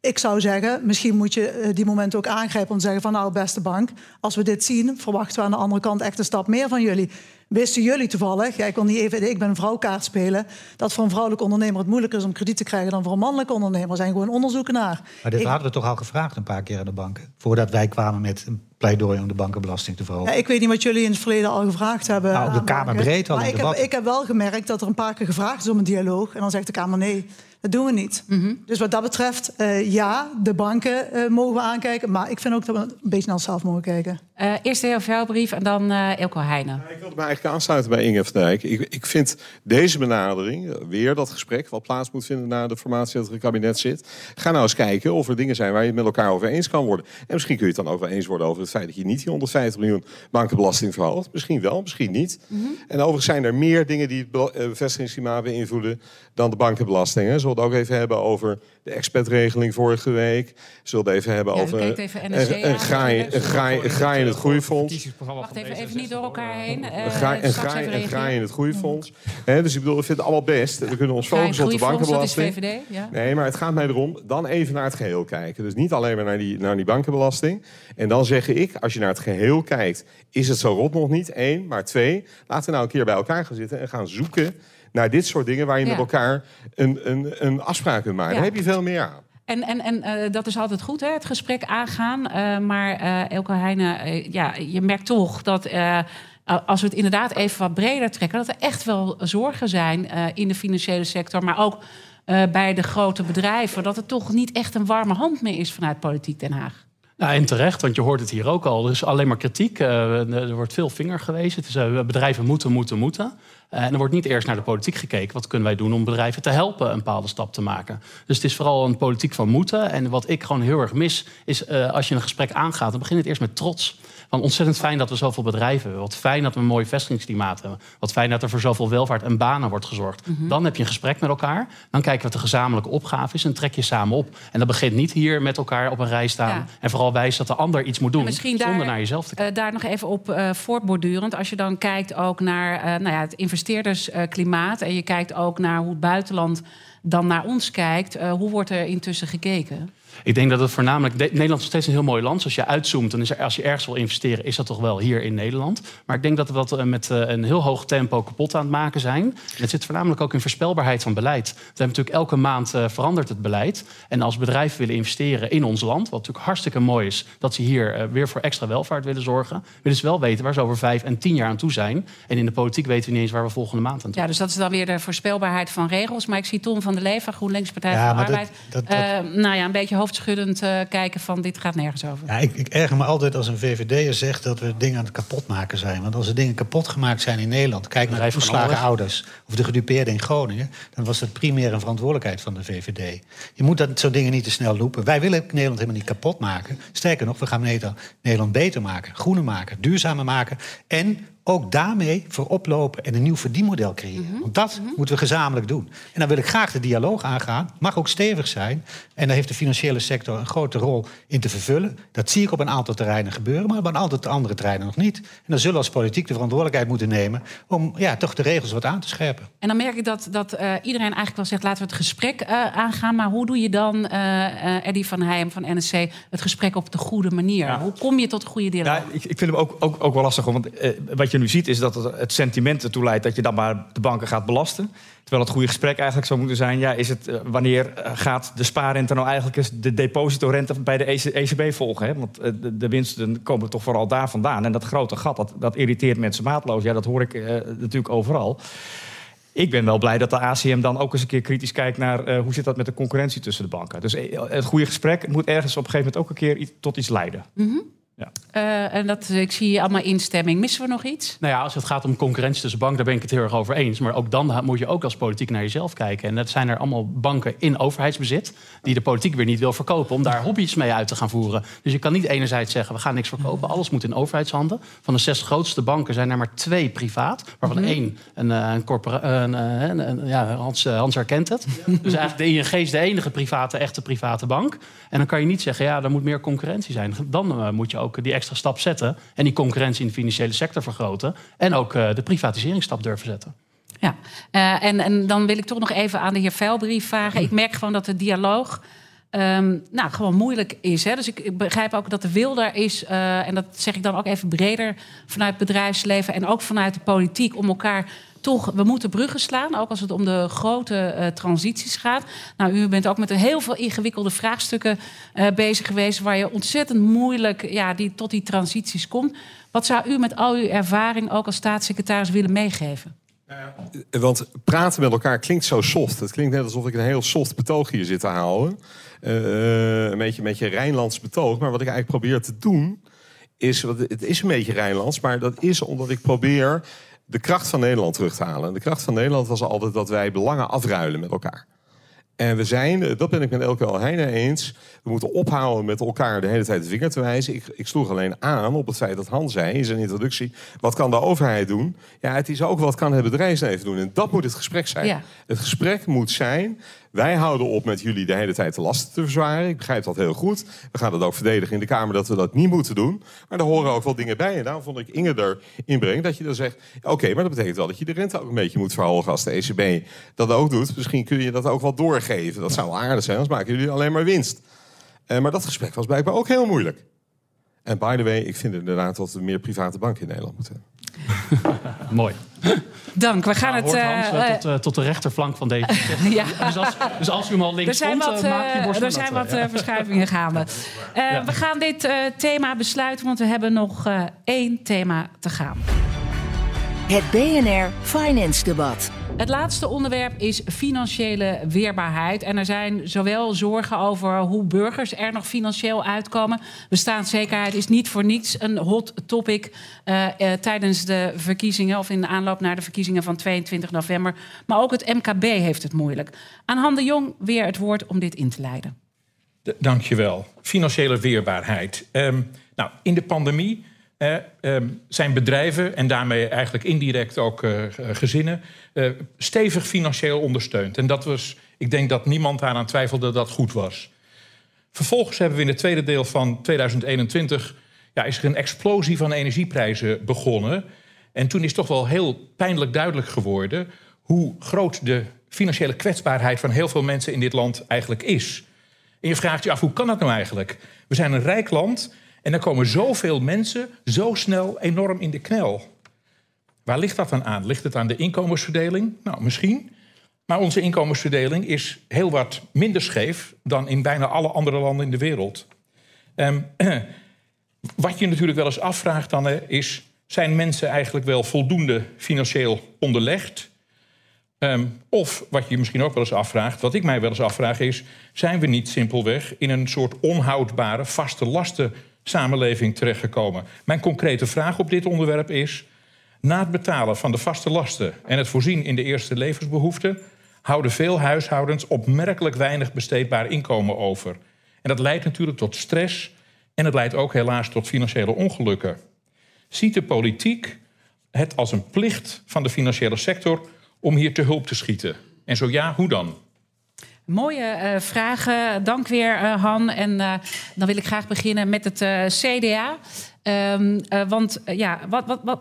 Ik zou zeggen, misschien moet je eh, die momenten ook aangrijpen om te zeggen van nou beste bank, als we dit zien, verwachten we aan de andere kant echt een stap meer van jullie. Wisten jullie toevallig, ja, ik wil niet even, ik ben een vrouwkaart spelen, dat voor een vrouwelijke ondernemer het moeilijker is om krediet te krijgen dan voor een mannelijke ondernemer. Er zijn gewoon onderzoeken naar. Maar dit Ik- hadden we toch al gevraagd een paar keer aan de banken. Voordat wij kwamen met een pleidooi om de bankenbelasting te verhogen. Ja, ik weet niet wat jullie in het verleden al gevraagd hebben. Nou, op de Kamer breed al Maar ik heb, ik heb wel gemerkt dat er een paar keer gevraagd is om een dialoog. En dan zegt de Kamer nee, dat doen we niet. Dus wat dat betreft, eh, ja, de banken eh, mogen we aankijken. Maar ik vind ook dat we een beetje naar onszelf mogen kijken. Eh, eerst de heer Vuilbrief en dan eh Elko Heijnen. Ik wilde me eigenlijk aansluiten bij Inge van Dijk. Ik, ik vind deze benadering, weer dat gesprek... wat plaats moet vinden na de formatie dat er een kabinet zit... ga nou eens kijken of er dingen zijn waar je het met elkaar over eens kan worden. En misschien kun je het dan ook wel eens worden over het feit... dat je niet die 150 miljoen bankenbelasting verhoogt. Misschien wel, misschien niet. En overigens zijn er meer dingen die het be- bevestigingsklimaat beïnvloeden... dan de bankenbelasting. Zullen we het ook even hebben over de expertregeling vorige week? Zullen we het even hebben Ja, over... even een- een aan. graai- een graai- een graai in het groeifonds. Wacht even, even niet door elkaar heen. Eh, Een graai, een straks graai, even een graai reageren. in het groeifonds. Hè, dus ik bedoel, ik vind het allemaal best. We kunnen ons focussen op de groeifonds, dat is bankenbelasting. VVD, ja. Nee, maar het gaat mij erom dan even naar het geheel kijken. Dus niet alleen maar naar die, naar die bankenbelasting. En dan zeg ik, als je naar het geheel kijkt, is het zo rot nog niet. Eén, maar twee, laten we nou een keer bij elkaar gaan zitten en gaan zoeken naar dit soort dingen waar je Ja. met elkaar een, een, een afspraak kunt maken. Ja. Daar heb je veel meer aan. En, en, en eh, dat is altijd goed, hè, het gesprek aangaan. Eh, maar eh Elke Heijnen, ja, je merkt toch dat... als we het inderdaad even wat breder trekken... dat er echt wel zorgen zijn in de financiële sector... maar ook bij de grote bedrijven... dat het toch niet echt een warme hand meer is vanuit Politiek Den Haag. Nou, en terecht, want je hoort het hier ook al. Er is alleen maar kritiek. Eh, er wordt veel vinger gewezen. Het is, eh, bedrijven moeten, moeten, moeten. Eh, en er wordt niet eerst naar de politiek gekeken. Wat kunnen wij doen om bedrijven te helpen een bepaalde stap te maken? Dus het is vooral een politiek van moeten. En wat ik gewoon heel erg mis, is eh, als je een gesprek aangaat... dan begin het eerst met trots. Van ontzettend fijn dat we zoveel bedrijven hebben. Wat fijn dat we een mooi vestigingsklimaat hebben. Wat fijn dat er voor zoveel welvaart en banen wordt gezorgd. Dan heb je een gesprek met elkaar. Dan kijken wat de gezamenlijke opgave is en trek je samen op. En dat begint niet hier met elkaar op een rij staan. Ja. En vooral wijzen dat de ander iets moet doen. Misschien zonder daar, naar jezelf te kijken. eh, daar nog even op eh, voortbordurend. Als je dan kijkt ook naar eh, nou ja, het investeerdersklimaat... en je kijkt ook naar hoe het buitenland dan naar ons kijkt... eh, hoe wordt er intussen gekeken? Ik denk dat het voornamelijk. De- Nederland is nog steeds een heel mooi land. Dus als je uitzoomt, dan is er, als je ergens wil investeren, is dat toch wel hier in Nederland. Maar ik denk dat we dat eh, met eh, een heel hoog tempo kapot aan het maken zijn. En het zit voornamelijk ook in voorspelbaarheid van beleid. We hebben natuurlijk elke maand eh, verandert het beleid. En als bedrijven willen investeren in ons land, wat natuurlijk hartstikke mooi is, dat ze hier eh, weer voor extra welvaart willen zorgen, willen ze wel weten waar ze over vijf en tien jaar aan toe zijn. En in de politiek weten we niet eens waar we volgende maand aan toe Ja, dus dat is dan weer de voorspelbaarheid van regels. Maar ik zie Tom van der Leven, GroenLinks Partij Ja, van de Arbeid... dat- dat- eh, nou ja, een beetje hoofd hoofdschuddend uh, kijken van dit gaat nergens over. Ja, ik, ik erger me altijd als een VVD'er zegt dat we dingen aan het kapotmaken zijn. Want als er dingen kapot gemaakt zijn in Nederland... kijk naar de toeslagen ouders of de gedupeerden in Groningen... dan was dat primair een verantwoordelijkheid van de VVD. Je moet dat soort dingen niet te snel lopen. Wij willen Nederland helemaal niet kapot maken. Sterker nog, we gaan Nederland beter maken, groener maken, duurzamer maken... en ook daarmee voorop lopen en een nieuw verdienmodel creëren. Mhm. Want dat mhm. moeten we gezamenlijk doen. En dan wil ik graag de dialoog aangaan. Mag ook stevig zijn. En daar heeft de financiële sector een grote rol in te vervullen. Dat zie ik op een aantal terreinen gebeuren, maar op een aantal andere terreinen nog niet. En dan zullen we als politiek de verantwoordelijkheid moeten nemen om ja, toch de regels wat aan te scherpen. En dan merk ik dat, dat uh, iedereen eigenlijk wel zegt: laten we het gesprek uh, aangaan. Maar hoe doe je dan, uh, Eddie van Heijem van NSC, het gesprek op de goede manier? Hoe kom je tot een goede dialoog? Ja, ik, ik vind hem ook, ook, ook wel lastig. Want wat je nu ziet is dat het, sentiment ertoe leidt dat je dan maar de banken gaat belasten. Terwijl het goede gesprek eigenlijk zou moeten zijn: ja, is het, eh, wanneer eh, gaat de spaarrente nou eigenlijk eens de depositorente bij de ECB e volgen? Hè? Want eh, de, winsten komen toch vooral daar vandaan. En dat grote gat, dat, dat irriteert mensen maatloos. Ja, dat hoor ik natuurlijk overal. Ik ben wel blij dat de ACM dan ook eens een keer kritisch kijkt naar hoe zit dat met de concurrentie tussen de banken. Dus het goede gesprek moet ergens op een gegeven moment ook een keer tot iets leiden. Mm ja. Uh, en dat, ik zie allemaal instemming. Missen we nog iets? Nou ja, als het gaat om concurrentie tussen banken, daar ben ik het heel erg over eens. Maar ook dan moet je ook als politiek naar jezelf kijken. En dat zijn er allemaal banken in overheidsbezit, die de politiek weer niet wil verkopen, om daar hobby's mee uit te gaan voeren. Dus je kan niet enerzijds zeggen, we gaan niks verkopen. Alles moet in overheidshanden. Van de zes grootste banken zijn er maar twee privaat, waarvan mm één een, eh, een, een, eh, een, een, ja, Hans, Hans herkent het. Dus eigenlijk de ING is de enige private, echte private bank. En dan kan je niet zeggen, ja, er moet meer concurrentie zijn. Dan moet je ook die extra stap zetten en die concurrentie in de financiële sector vergroten en ook uh, de privatiseringsstap durven zetten. Ja, uh, en, en dan wil ik toch nog even aan de heer Velbrief vragen. Ik merk gewoon dat de dialoog um, nou, gewoon moeilijk is. Hè? Dus ik, ik, begrijp ook dat de wil daar is, uh, en dat zeg ik dan ook even breder vanuit het bedrijfsleven en ook vanuit de politiek, om elkaar toch, we moeten bruggen slaan, ook als het om de grote uh, transities gaat. Nou, u bent ook met heel veel ingewikkelde vraagstukken uh, bezig geweest, waar je ontzettend moeilijk ja, die, tot die transities komt. Wat zou u met al uw ervaring ook als staatssecretaris willen meegeven? Ja, want praten met elkaar klinkt zo soft. Het klinkt net alsof ik een heel soft betoog hier zit te houden. Een beetje, een beetje Rijnlands betoog. Maar wat ik eigenlijk probeer te doen, is... Het is een beetje Rijnlands, maar dat is omdat ik probeer de kracht van Nederland terug te halen. De kracht van Nederland was altijd dat wij belangen afruilen met elkaar. En we zijn, eh, dat ben ik met Elke Alheine eens, we moeten ophouden met elkaar de hele tijd de vinger te wijzen. Ik, ik sloeg alleen aan op het feit dat Han zei in zijn introductie, wat kan de overheid doen? Ja, het is ook wat kan het bedrijfsleven doen. En dat moet het gesprek zijn. Het gesprek moet zijn, wij houden op met jullie de hele tijd de lasten te verzwaren. Ik begrijp dat heel goed. We gaan het ook verdedigen in de Kamer dat we dat niet moeten doen. Maar daar horen ook wel dingen bij. En daarom vond ik Inge erin dat je dan zegt... oké, maar dat betekent wel dat je de rente ook een beetje moet verhogen... als de ECB dat ook doet. Misschien kun je dat ook wel doorgeven. Dat zou aardig zijn, anders maken jullie alleen maar winst. Uh, maar dat gesprek was blijkbaar ook heel moeilijk. En by the way, ik vind inderdaad dat we meer private banken in Nederland moeten hebben. Mooi. Dank. We gaan nou, het. Uh, tot, uh, tot, de rechterflank van deze. ja. dus, als, dus, als, u hem al links er zijn wat, uh, maak je borst Er zijn wat verschuivingen gaande. Ja. We gaan dit thema besluiten, want we hebben nog één thema te gaan. Het BNR Finance Debat. Het laatste onderwerp is financiële weerbaarheid. En er zijn zowel zorgen over hoe burgers er nog financieel uitkomen. Bestaanszekerheid is niet voor niets een hot topic uh, uh, tijdens de verkiezingen of in de aanloop naar de verkiezingen van 22 november. Maar ook het MKB heeft het moeilijk. Aan Han de Jong weer het woord om dit in te leiden. Dankjewel. Financiële weerbaarheid. Um, nou, in de pandemie eh, zijn bedrijven en daarmee eigenlijk indirect ook uh, gezinnen uh, stevig financieel ondersteund. En dat was, ik denk dat niemand daaraan twijfelde dat dat goed was. Vervolgens hebben we in het tweede deel van 2021 ja, is er een explosie van energieprijzen begonnen. En toen is toch wel heel pijnlijk duidelijk geworden hoe groot de financiële kwetsbaarheid van heel veel mensen in dit land eigenlijk is. En je vraagt je af, hoe kan dat nou eigenlijk? We zijn een rijk land en dan komen zoveel mensen zo snel enorm in de knel. Waar ligt dat dan aan? Ligt het aan de inkomensverdeling? Nou, misschien. Maar onze inkomensverdeling is heel wat minder scheef dan in bijna alle andere landen in de wereld. Um, wat je natuurlijk wel eens afvraagt dan is... zijn mensen eigenlijk wel voldoende financieel onderlegd? Ehm, of wat je misschien ook wel eens afvraagt, wat ik mij wel eens afvraag is... zijn we niet simpelweg in een soort onhoudbare, vaste lasten samenleving terechtgekomen? Mijn concrete vraag op dit onderwerp is... na het betalen van de vaste lasten en het voorzien in de eerste levensbehoeften... houden veel huishoudens opmerkelijk weinig besteedbaar inkomen over. En dat leidt natuurlijk tot stress en het leidt ook helaas tot financiële ongelukken. Ziet de politiek het als een plicht van de financiële sector om hier te hulp te schieten? En zo ja, hoe dan? Mooie uh, vragen. Dank weer, uh, Han. En uh, dan wil ik graag beginnen met het CDA. Um, want ja, wat, wat, wat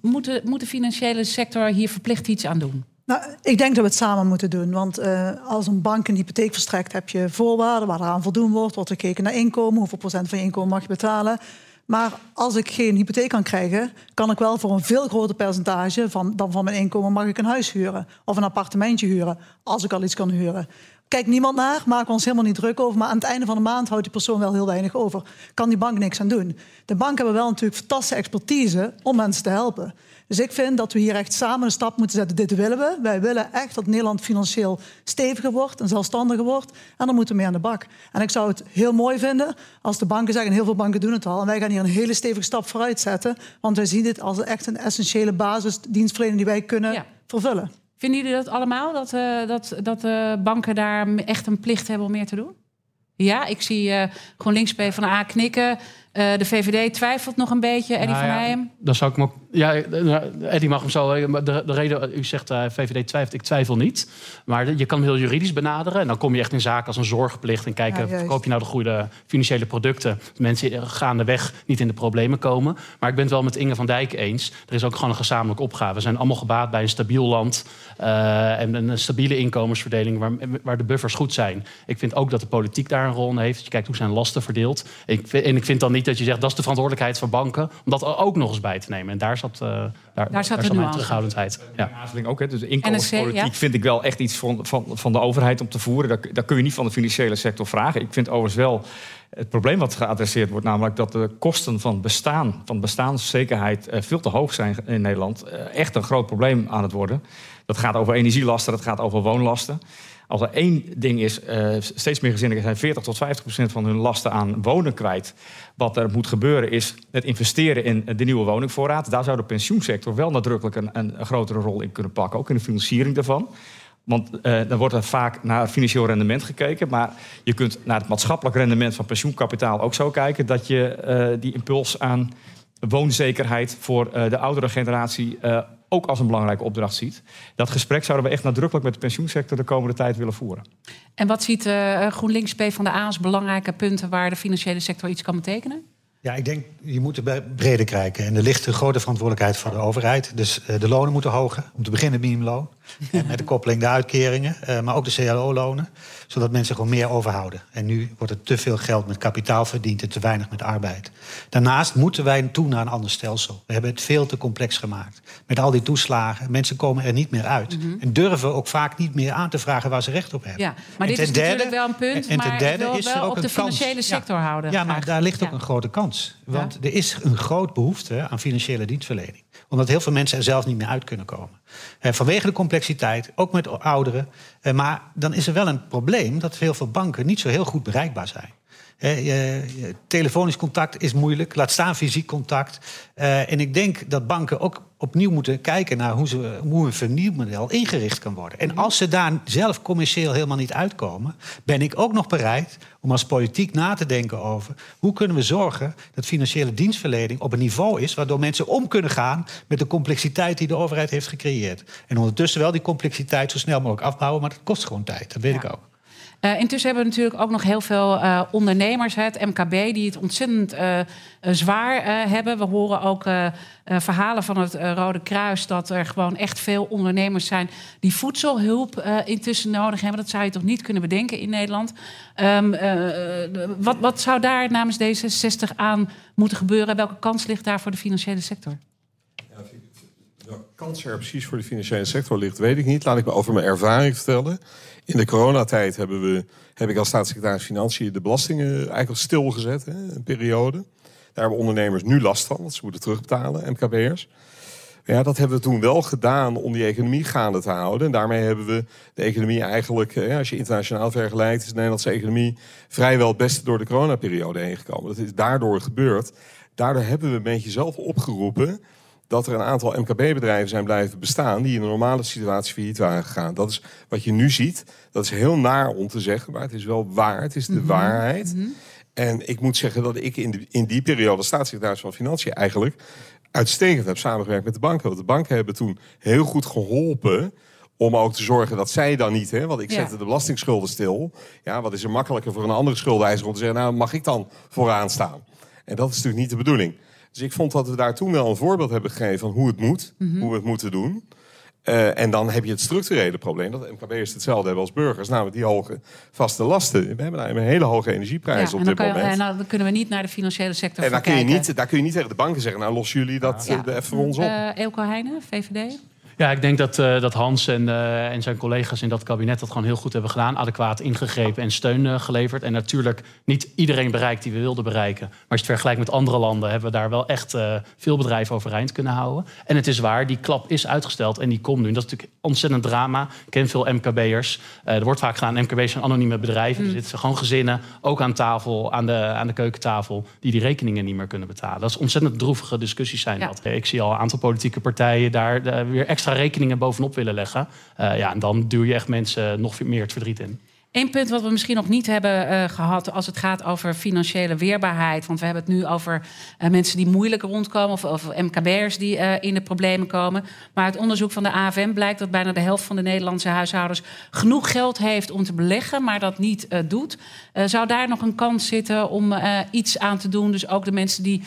moet, de, financiële sector hier verplicht iets aan doen? Nou, ik denk dat we het samen moeten doen. Want als een bank een hypotheek verstrekt, heb je voorwaarden waar eraan voldoen wordt. Wordt er gekeken naar inkomen, hoeveel procent van je inkomen mag je betalen. Maar als ik geen hypotheek kan krijgen, kan ik wel voor een veel groter percentage van, dan van mijn inkomen mag ik een huis huren. Of een appartementje huren, als ik al iets kan huren. Kijkt niemand naar, maken we ons helemaal niet druk over. Maar aan het einde van de maand houdt die persoon wel heel weinig over. Kan die bank niks aan doen. De banken hebben wel natuurlijk fantastische expertise om mensen te helpen. Dus ik vind dat we hier echt samen een stap moeten zetten. Dit willen we. Wij willen echt dat Nederland financieel steviger wordt en zelfstandiger wordt. En dan moeten we mee aan de bak. En ik zou het heel mooi vinden als de banken zeggen, en heel veel banken doen het al, en wij gaan hier een hele stevige stap vooruit zetten. Want wij zien dit als echt een essentiële basisdienstverlening die wij kunnen ja. vervullen. Vinden jullie dat allemaal, dat, uh, dat, dat de banken daar echt een plicht hebben om meer te doen? Ja, ik zie uh, GroenLinks A knikken. Uh, de VVD twijfelt nog een beetje. Eddie nou, van Heijem. Dan zou ik me ook ja, Eddie mag hem zo. De, de reden, u zegt uh, VVD twijfelt, ik twijfel niet. Maar je kan hem heel juridisch benaderen. En dan kom je echt in zaken als een zorgplicht. En kijken, ja, verkoop je nou de goede financiële producten? Dat mensen gaandeweg niet in de problemen komen. Maar ik ben het wel met Inge van Dijk eens. Er is ook gewoon een gezamenlijke opgave. We zijn allemaal gebaat bij een stabiel land. Uh, en een stabiele inkomensverdeling waar, waar de buffers goed zijn. Ik vind ook dat de politiek daar een rol in heeft. Je kijkt hoe zijn lasten verdeeld. Ik, en ik vind dan niet dat je zegt dat is de verantwoordelijkheid van banken. Om dat ook nog eens bij te nemen. En daar zat, uh, daar, daar zat daar mijn terughoudendheid. Ja. ook. Hè. Dus de inkomenspolitiek NSC, ja. vind ik wel echt iets van, van, van de overheid om te voeren. Daar, daar kun je niet van de financiële sector vragen. Ik vind overigens wel het probleem wat geadresseerd wordt, namelijk dat de kosten van bestaan, van bestaanszekerheid, uh, veel te hoog zijn in Nederland. Uh, echt een groot probleem aan het worden. Dat gaat over energielasten, dat gaat over woonlasten. Als er één ding is, uh, steeds meer gezinnen zijn 40 tot 50 procent van hun lasten aan wonen kwijt. Wat er moet gebeuren is het investeren in de nieuwe woningvoorraad. Daar zou de pensioensector wel nadrukkelijk een, een, grotere rol in kunnen pakken, ook in de financiering daarvan. Want uh, dan wordt er vaak naar financieel rendement gekeken. Maar je kunt naar het maatschappelijk rendement van pensioenkapitaal ook zo kijken dat je uh, die impuls aan woonzekerheid voor de oudere generatie ook als een belangrijke opdracht ziet. Dat gesprek zouden we echt nadrukkelijk met de pensioensector de komende tijd willen voeren. En wat ziet uh, GroenLinks P van de A als belangrijke punten waar de financiële sector iets kan betekenen? Ja, ik denk, je moet er breder kijken. En er ligt een grote verantwoordelijkheid van de overheid. Dus uh, de lonen moeten hoger. Om te beginnen minimumloon. En met de koppeling de uitkeringen. Uh, maar ook de CLO-lonen. Zodat mensen gewoon meer overhouden. En nu wordt er te veel geld met kapitaal verdiend en te weinig met arbeid. Daarnaast moeten wij toe naar een ander stelsel. We hebben het veel te complex gemaakt. Met al die toeslagen. Mensen komen er niet meer uit. Mm -hmm. En durven ook vaak niet meer aan te vragen waar ze recht op hebben. Ja, maar en dit is derde, natuurlijk wel een punt. En ten derde is er ook op de financiële kans. sector ja. houden. Ja, maar daar ligt ook ja. een grote kans. Want ja. er is een groot behoefte aan financiële dienstverlening. Omdat heel veel mensen er zelf niet meer uit kunnen komen. Eh, vanwege de complexiteit, ook met ouderen. Eh, maar dan is er wel een probleem dat heel veel banken niet zo heel goed bereikbaar zijn. He, telefonisch contact is moeilijk, laat staan fysiek contact. Uh, en ik denk dat banken ook opnieuw moeten kijken naar hoe, ze, hoe een vernieuwmodel ingericht kan worden. En als ze daar zelf commercieel helemaal niet uitkomen, ben ik ook nog bereid om als politiek na te denken over hoe kunnen we zorgen dat financiële dienstverlening op een niveau is waardoor mensen om kunnen gaan met de complexiteit die de overheid heeft gecreëerd. En ondertussen wel die complexiteit zo snel mogelijk afbouwen, maar dat kost gewoon tijd, dat weet ja. ik ook. Uh, intussen hebben we natuurlijk ook nog heel veel uh, ondernemers, het MKB, die het ontzettend uh, zwaar hebben. We horen ook verhalen van het Rode Kruis dat er gewoon echt veel ondernemers zijn die voedselhulp intussen nodig hebben. Dat zou je toch niet kunnen bedenken in Nederland. Um, wat, wat zou daar namens D66 aan moeten gebeuren? Welke kans ligt daar voor de financiële sector? Welke kans er precies voor de financiële sector ligt, weet ik niet. Laat ik me over mijn ervaring vertellen. In de coronatijd hebben we, heb ik als staatssecretaris Financiën de belastingen eigenlijk stilgezet, hè, een periode. Daar hebben ondernemers nu last van, want ze moeten terugbetalen, MKB'ers. Ja, dat hebben we toen wel gedaan om die economie gaande te houden. En daarmee hebben we de economie eigenlijk, als je internationaal vergelijkt, is de Nederlandse economie vrijwel het beste door de coronaperiode heen gekomen. Dat is daardoor gebeurd. Daardoor hebben we een beetje zelf opgeroepen dat er een aantal MKB-bedrijven zijn blijven bestaan die in een normale situatie failliet waren gegaan. Dat is wat je nu ziet. Dat is heel naar om te zeggen, maar het is wel waar. Het is de Mhm. waarheid. En ik moet zeggen dat ik in, de, in die periode staatssecretaris van Financiën eigenlijk uitstekend heb samengewerkt met de banken. Want de banken hebben toen heel goed geholpen om ook te zorgen dat zij dan niet, hè, want ik Ja. zette de belastingsschulden stil. Ja, wat is er makkelijker voor een andere schuldeeiser om te zeggen, nou mag ik dan vooraan staan? En dat is natuurlijk niet de bedoeling. Dus ik vond dat we daar toen wel een voorbeeld hebben gegeven van hoe het moet, Mhm. hoe we het moeten doen. Eh, en dan heb je het structurele probleem dat MKB'ers hetzelfde hebben als burgers, namelijk die hoge vaste lasten. We hebben daar een hele hoge energieprijs Ja, op dit kan je- moment. en dan kunnen we niet naar de financiële sector En daar kun, je kijken. niet, daar kun je niet tegen de banken zeggen, nou lossen jullie dat Ja. eh, even voor ons op. Eh, Eelco Heijnen, VVD. Ja, ik denk dat, eh, dat Hans en, eh, en zijn collega's in dat kabinet dat gewoon heel goed hebben gedaan. Adequaat ingegrepen en steun eh, geleverd. En natuurlijk niet iedereen bereikt die we wilden bereiken. Maar als je het vergelijkt met andere landen, hebben we daar wel echt veel bedrijven overeind kunnen houden. En het is waar, die klap is uitgesteld en die komt nu. En dat is natuurlijk ontzettend drama. Ik ken veel MKB'ers. Er wordt vaak gedaan, MKB'ers zijn anonieme bedrijven. Er zitten gewoon gezinnen, ook aan tafel, aan de, aan de keukentafel, die die rekeningen niet meer kunnen betalen. Dat is ontzettend droevige discussies zijn Ja. dat. Ik zie al een aantal politieke partijen daar weer extra rekeningen bovenop willen leggen. Eh, ja, en dan duw je echt mensen nog meer het verdriet in. Eén punt wat we misschien nog niet hebben eh, gehad als het gaat over financiële weerbaarheid. Want we hebben het nu over eh, mensen die moeilijk rondkomen of, of MKB'ers die in de problemen komen. Maar uit onderzoek van de AFM blijkt dat bijna de helft van de Nederlandse huishoudens genoeg geld heeft om te beleggen, maar dat niet doet. Zou daar nog een kans zitten om iets aan te doen? Dus ook de mensen die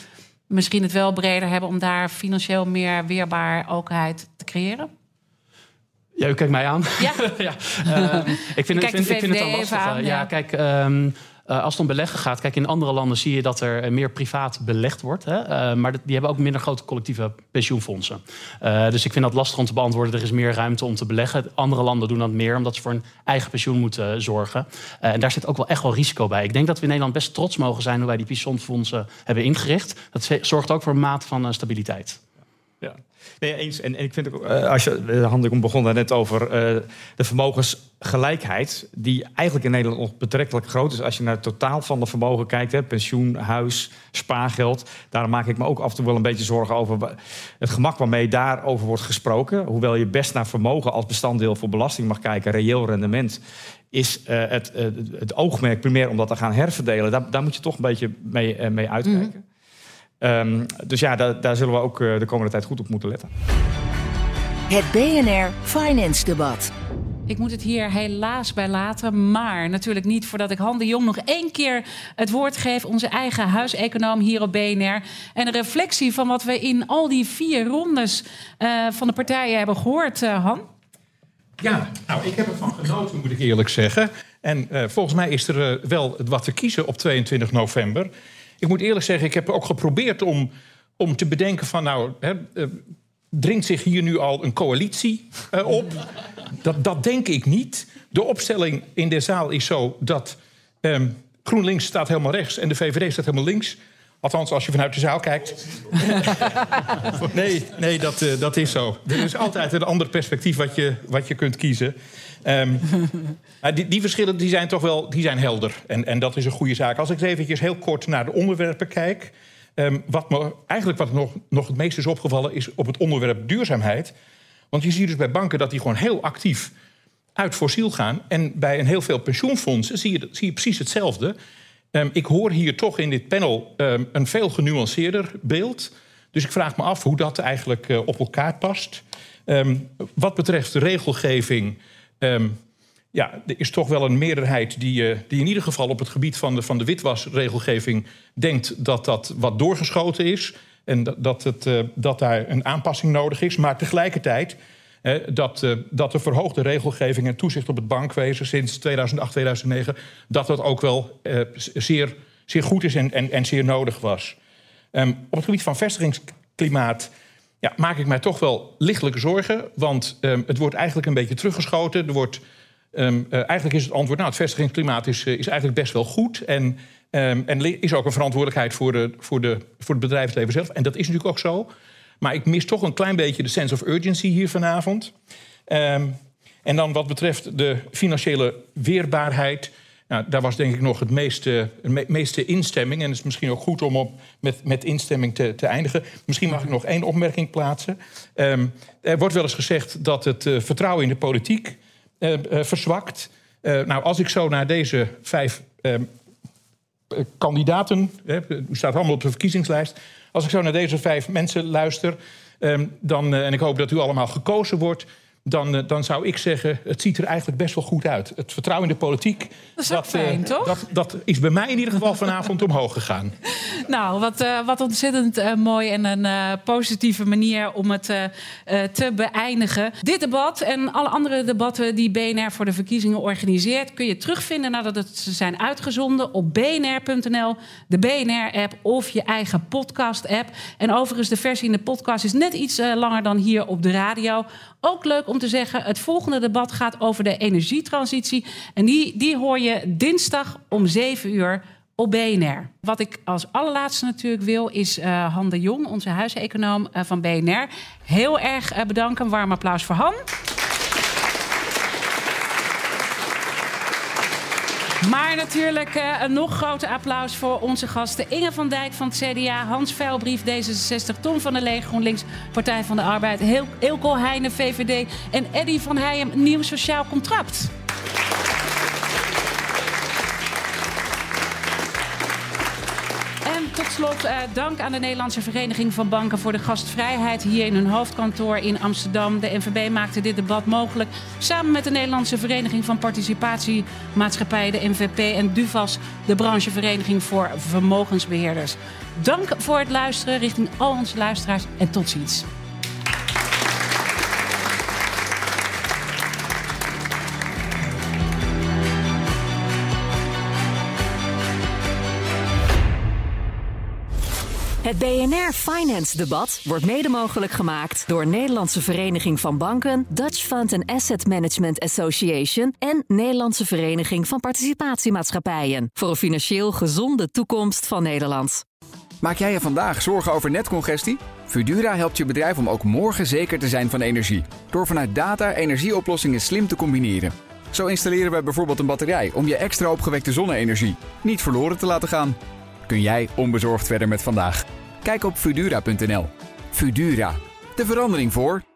misschien het wel breder hebben om daar financieel meer weerbaarheid te creëren? Ja, u kijkt mij aan. Ja. ja. Ehm, ik vind, het, vind, ik vind het een lastig. aan, eh, ja. ja, kijk, ehm, eh, als het om beleggen gaat, kijk, in andere landen zie je dat er eh, meer privaat belegd wordt. Hè? Eh, maar die hebben ook minder grote collectieve pensioenfondsen. Dus ik vind dat lastig om te beantwoorden. Er is meer ruimte om te beleggen. Andere landen doen dat meer omdat ze voor een eigen pensioen moeten zorgen. En daar zit ook wel echt wel risico bij. Ik denk dat we in Nederland best trots mogen zijn hoe wij die pensioenfondsen hebben ingericht. Dat zorgt ook voor een mate van stabiliteit. Ja. Nee, eens. En, en ik vind ook, eh, als je, de handel begon daar net over eh, de vermogensgelijkheid, die eigenlijk in Nederland nog betrekkelijk groot is als je naar het totaal van de vermogen kijkt, hè, pensioen, huis, spaargeld. Daar maak ik me ook af en toe wel een beetje zorgen over het gemak waarmee daarover wordt gesproken. Hoewel je best naar vermogen als bestanddeel voor belasting mag kijken, reëel rendement. Is eh, het, eh, het oogmerk primair om dat te gaan herverdelen? Daar, daar moet je toch een beetje mee, eh, mee uitkijken. Ehm, dus ja, daar, daar zullen we ook eh, de komende tijd goed op moeten letten. Het BNR Finance Debat. Ik moet het hier helaas bij laten, maar natuurlijk niet voordat ik Han de Jong nog één keer het woord geef. Onze eigen huiseconoom hier op BNR. En een reflectie van wat we in al die vier rondes eh, van de partijen hebben gehoord, eh, Han. Ja, nou, ik heb ervan genoten, moet ik eerlijk zeggen. En eh, volgens mij is er wel wat te kiezen op 22 november. Ik moet eerlijk zeggen, ik heb ook geprobeerd om, om te bedenken van... nou, hè, eh, dringt zich hier nu al een coalitie eh, op? Dat, dat denk ik niet. De opstelling in de zaal is zo dat ehm, GroenLinks staat helemaal rechts... en de VVD staat helemaal links. Althans, als je vanuit de zaal kijkt. Nee, nee dat, eh, dat is zo. Er is altijd een ander perspectief wat je, wat je kunt kiezen. Ehm, maar die, die verschillen die zijn toch wel die zijn helder. En, en dat is een goede zaak. Als ik eens eventjes heel kort naar de onderwerpen kijk. ehm, wat me eigenlijk wat nog, nog het meest is opgevallen is op het onderwerp duurzaamheid. Want je ziet dus bij banken dat die gewoon heel actief uit fossiel gaan. En bij een heel veel pensioenfondsen zie je, zie je precies hetzelfde. Ehm, ik hoor hier toch in dit panel een veel genuanceerder beeld. Dus ik vraag me af hoe dat eigenlijk eh, op elkaar past. Wat betreft de regelgeving. Ehm, ja, er is toch wel een meerderheid die, eh, die in ieder geval op het gebied van de, van de witwasregelgeving denkt dat dat wat doorgeschoten is. En dat, dat, het, eh, dat daar een aanpassing nodig is. Maar tegelijkertijd dat, eh, dat de verhoogde regelgeving en toezicht op het bankwezen sinds 2008, 2009, dat dat ook wel zeer, zeer goed is en, en, en zeer nodig was. Ehm, op het gebied van vestigingsklimaat ja, maak ik mij toch wel lichtelijke zorgen. Want ehm, het wordt eigenlijk een beetje teruggeschoten. Er wordt, ehm, eh, eigenlijk is het antwoord, nou, het vestigingsklimaat is, eh, is eigenlijk best wel goed. En, ehm, en is ook een verantwoordelijkheid voor, de, voor, de, voor het bedrijfsleven zelf. En dat is natuurlijk ook zo. Maar ik mis toch een klein beetje de sense of urgency hier vanavond. En dan wat betreft de financiële weerbaarheid. Nou, daar was denk ik nog het meeste, me- meeste instemming. En het is misschien ook goed om op, met, met instemming te, te eindigen. Misschien mag ik nog één opmerking plaatsen. Ehm, er wordt wel eens gezegd dat het eh, vertrouwen in de politiek eh, eh, verzwakt. Nou, als ik zo naar deze vijf ehm, eh, kandidaten, u staat allemaal op de verkiezingslijst. Als ik zo naar deze vijf mensen luister, ehm, dan, en ik hoop dat u allemaal gekozen wordt, dan, eh, dan zou ik zeggen, het ziet er eigenlijk best wel goed uit. Het vertrouwen in de politiek, Dat is fijn, eh, toch? dat, dat is bij mij in ieder geval vanavond omhoog gegaan. Nou, wat, eh, wat ontzettend mooi en een positieve manier om het te beëindigen. Dit debat en alle andere debatten die BNR voor de verkiezingen organiseert... kun je terugvinden nadat het ze zijn uitgezonden op bnr.nl, de BNR-app of je eigen podcast-app. En overigens, de versie in de podcast is net iets langer dan hier op de radio. Ook leuk om te zeggen, het volgende debat gaat over de energietransitie. En die, die hoor je dinsdag om 7 uur op BNR. Wat ik als allerlaatste natuurlijk wil, is eh Han de Jong, onze huiseconoom eh, van BNR. Heel erg eh, bedanken. Een warm applaus voor Han. Maar natuurlijk eh, een nog groter applaus voor onze gasten. Inge van Dijk van het CDA, Hans Veilbrief D66, Tom van der Lee GroenLinks, Partij van de Arbeid, Heel- Eelco Heijnen VVD en Eddy van Heijem Nieuw Sociaal Contract. Tot slot eh, dank aan de Nederlandse Vereniging van Banken voor de gastvrijheid hier in hun hoofdkantoor in Amsterdam. De NVB maakte dit debat mogelijk samen met de Nederlandse Vereniging van Participatiemaatschappijen, de NVP en DUVAS, de branchevereniging voor vermogensbeheerders. Dank voor het luisteren richting al onze luisteraars en tot ziens. Het BNR Finance Debat wordt mede mogelijk gemaakt door Nederlandse Vereniging van Banken, Dutch Fund and Asset Management Association en Nederlandse Vereniging van Participatiemaatschappijen voor een financieel gezonde toekomst van Nederland. Maak jij je vandaag zorgen over netcongestie? Fudura helpt je bedrijf om ook morgen zeker te zijn van energie. Door vanuit data energieoplossingen slim te combineren. Zo installeren we bijvoorbeeld een batterij om je extra opgewekte zonne-energie niet verloren te laten gaan. Kun jij onbezorgd verder met vandaag? Kijk op Fudura.nl. Fudura, de verandering voor.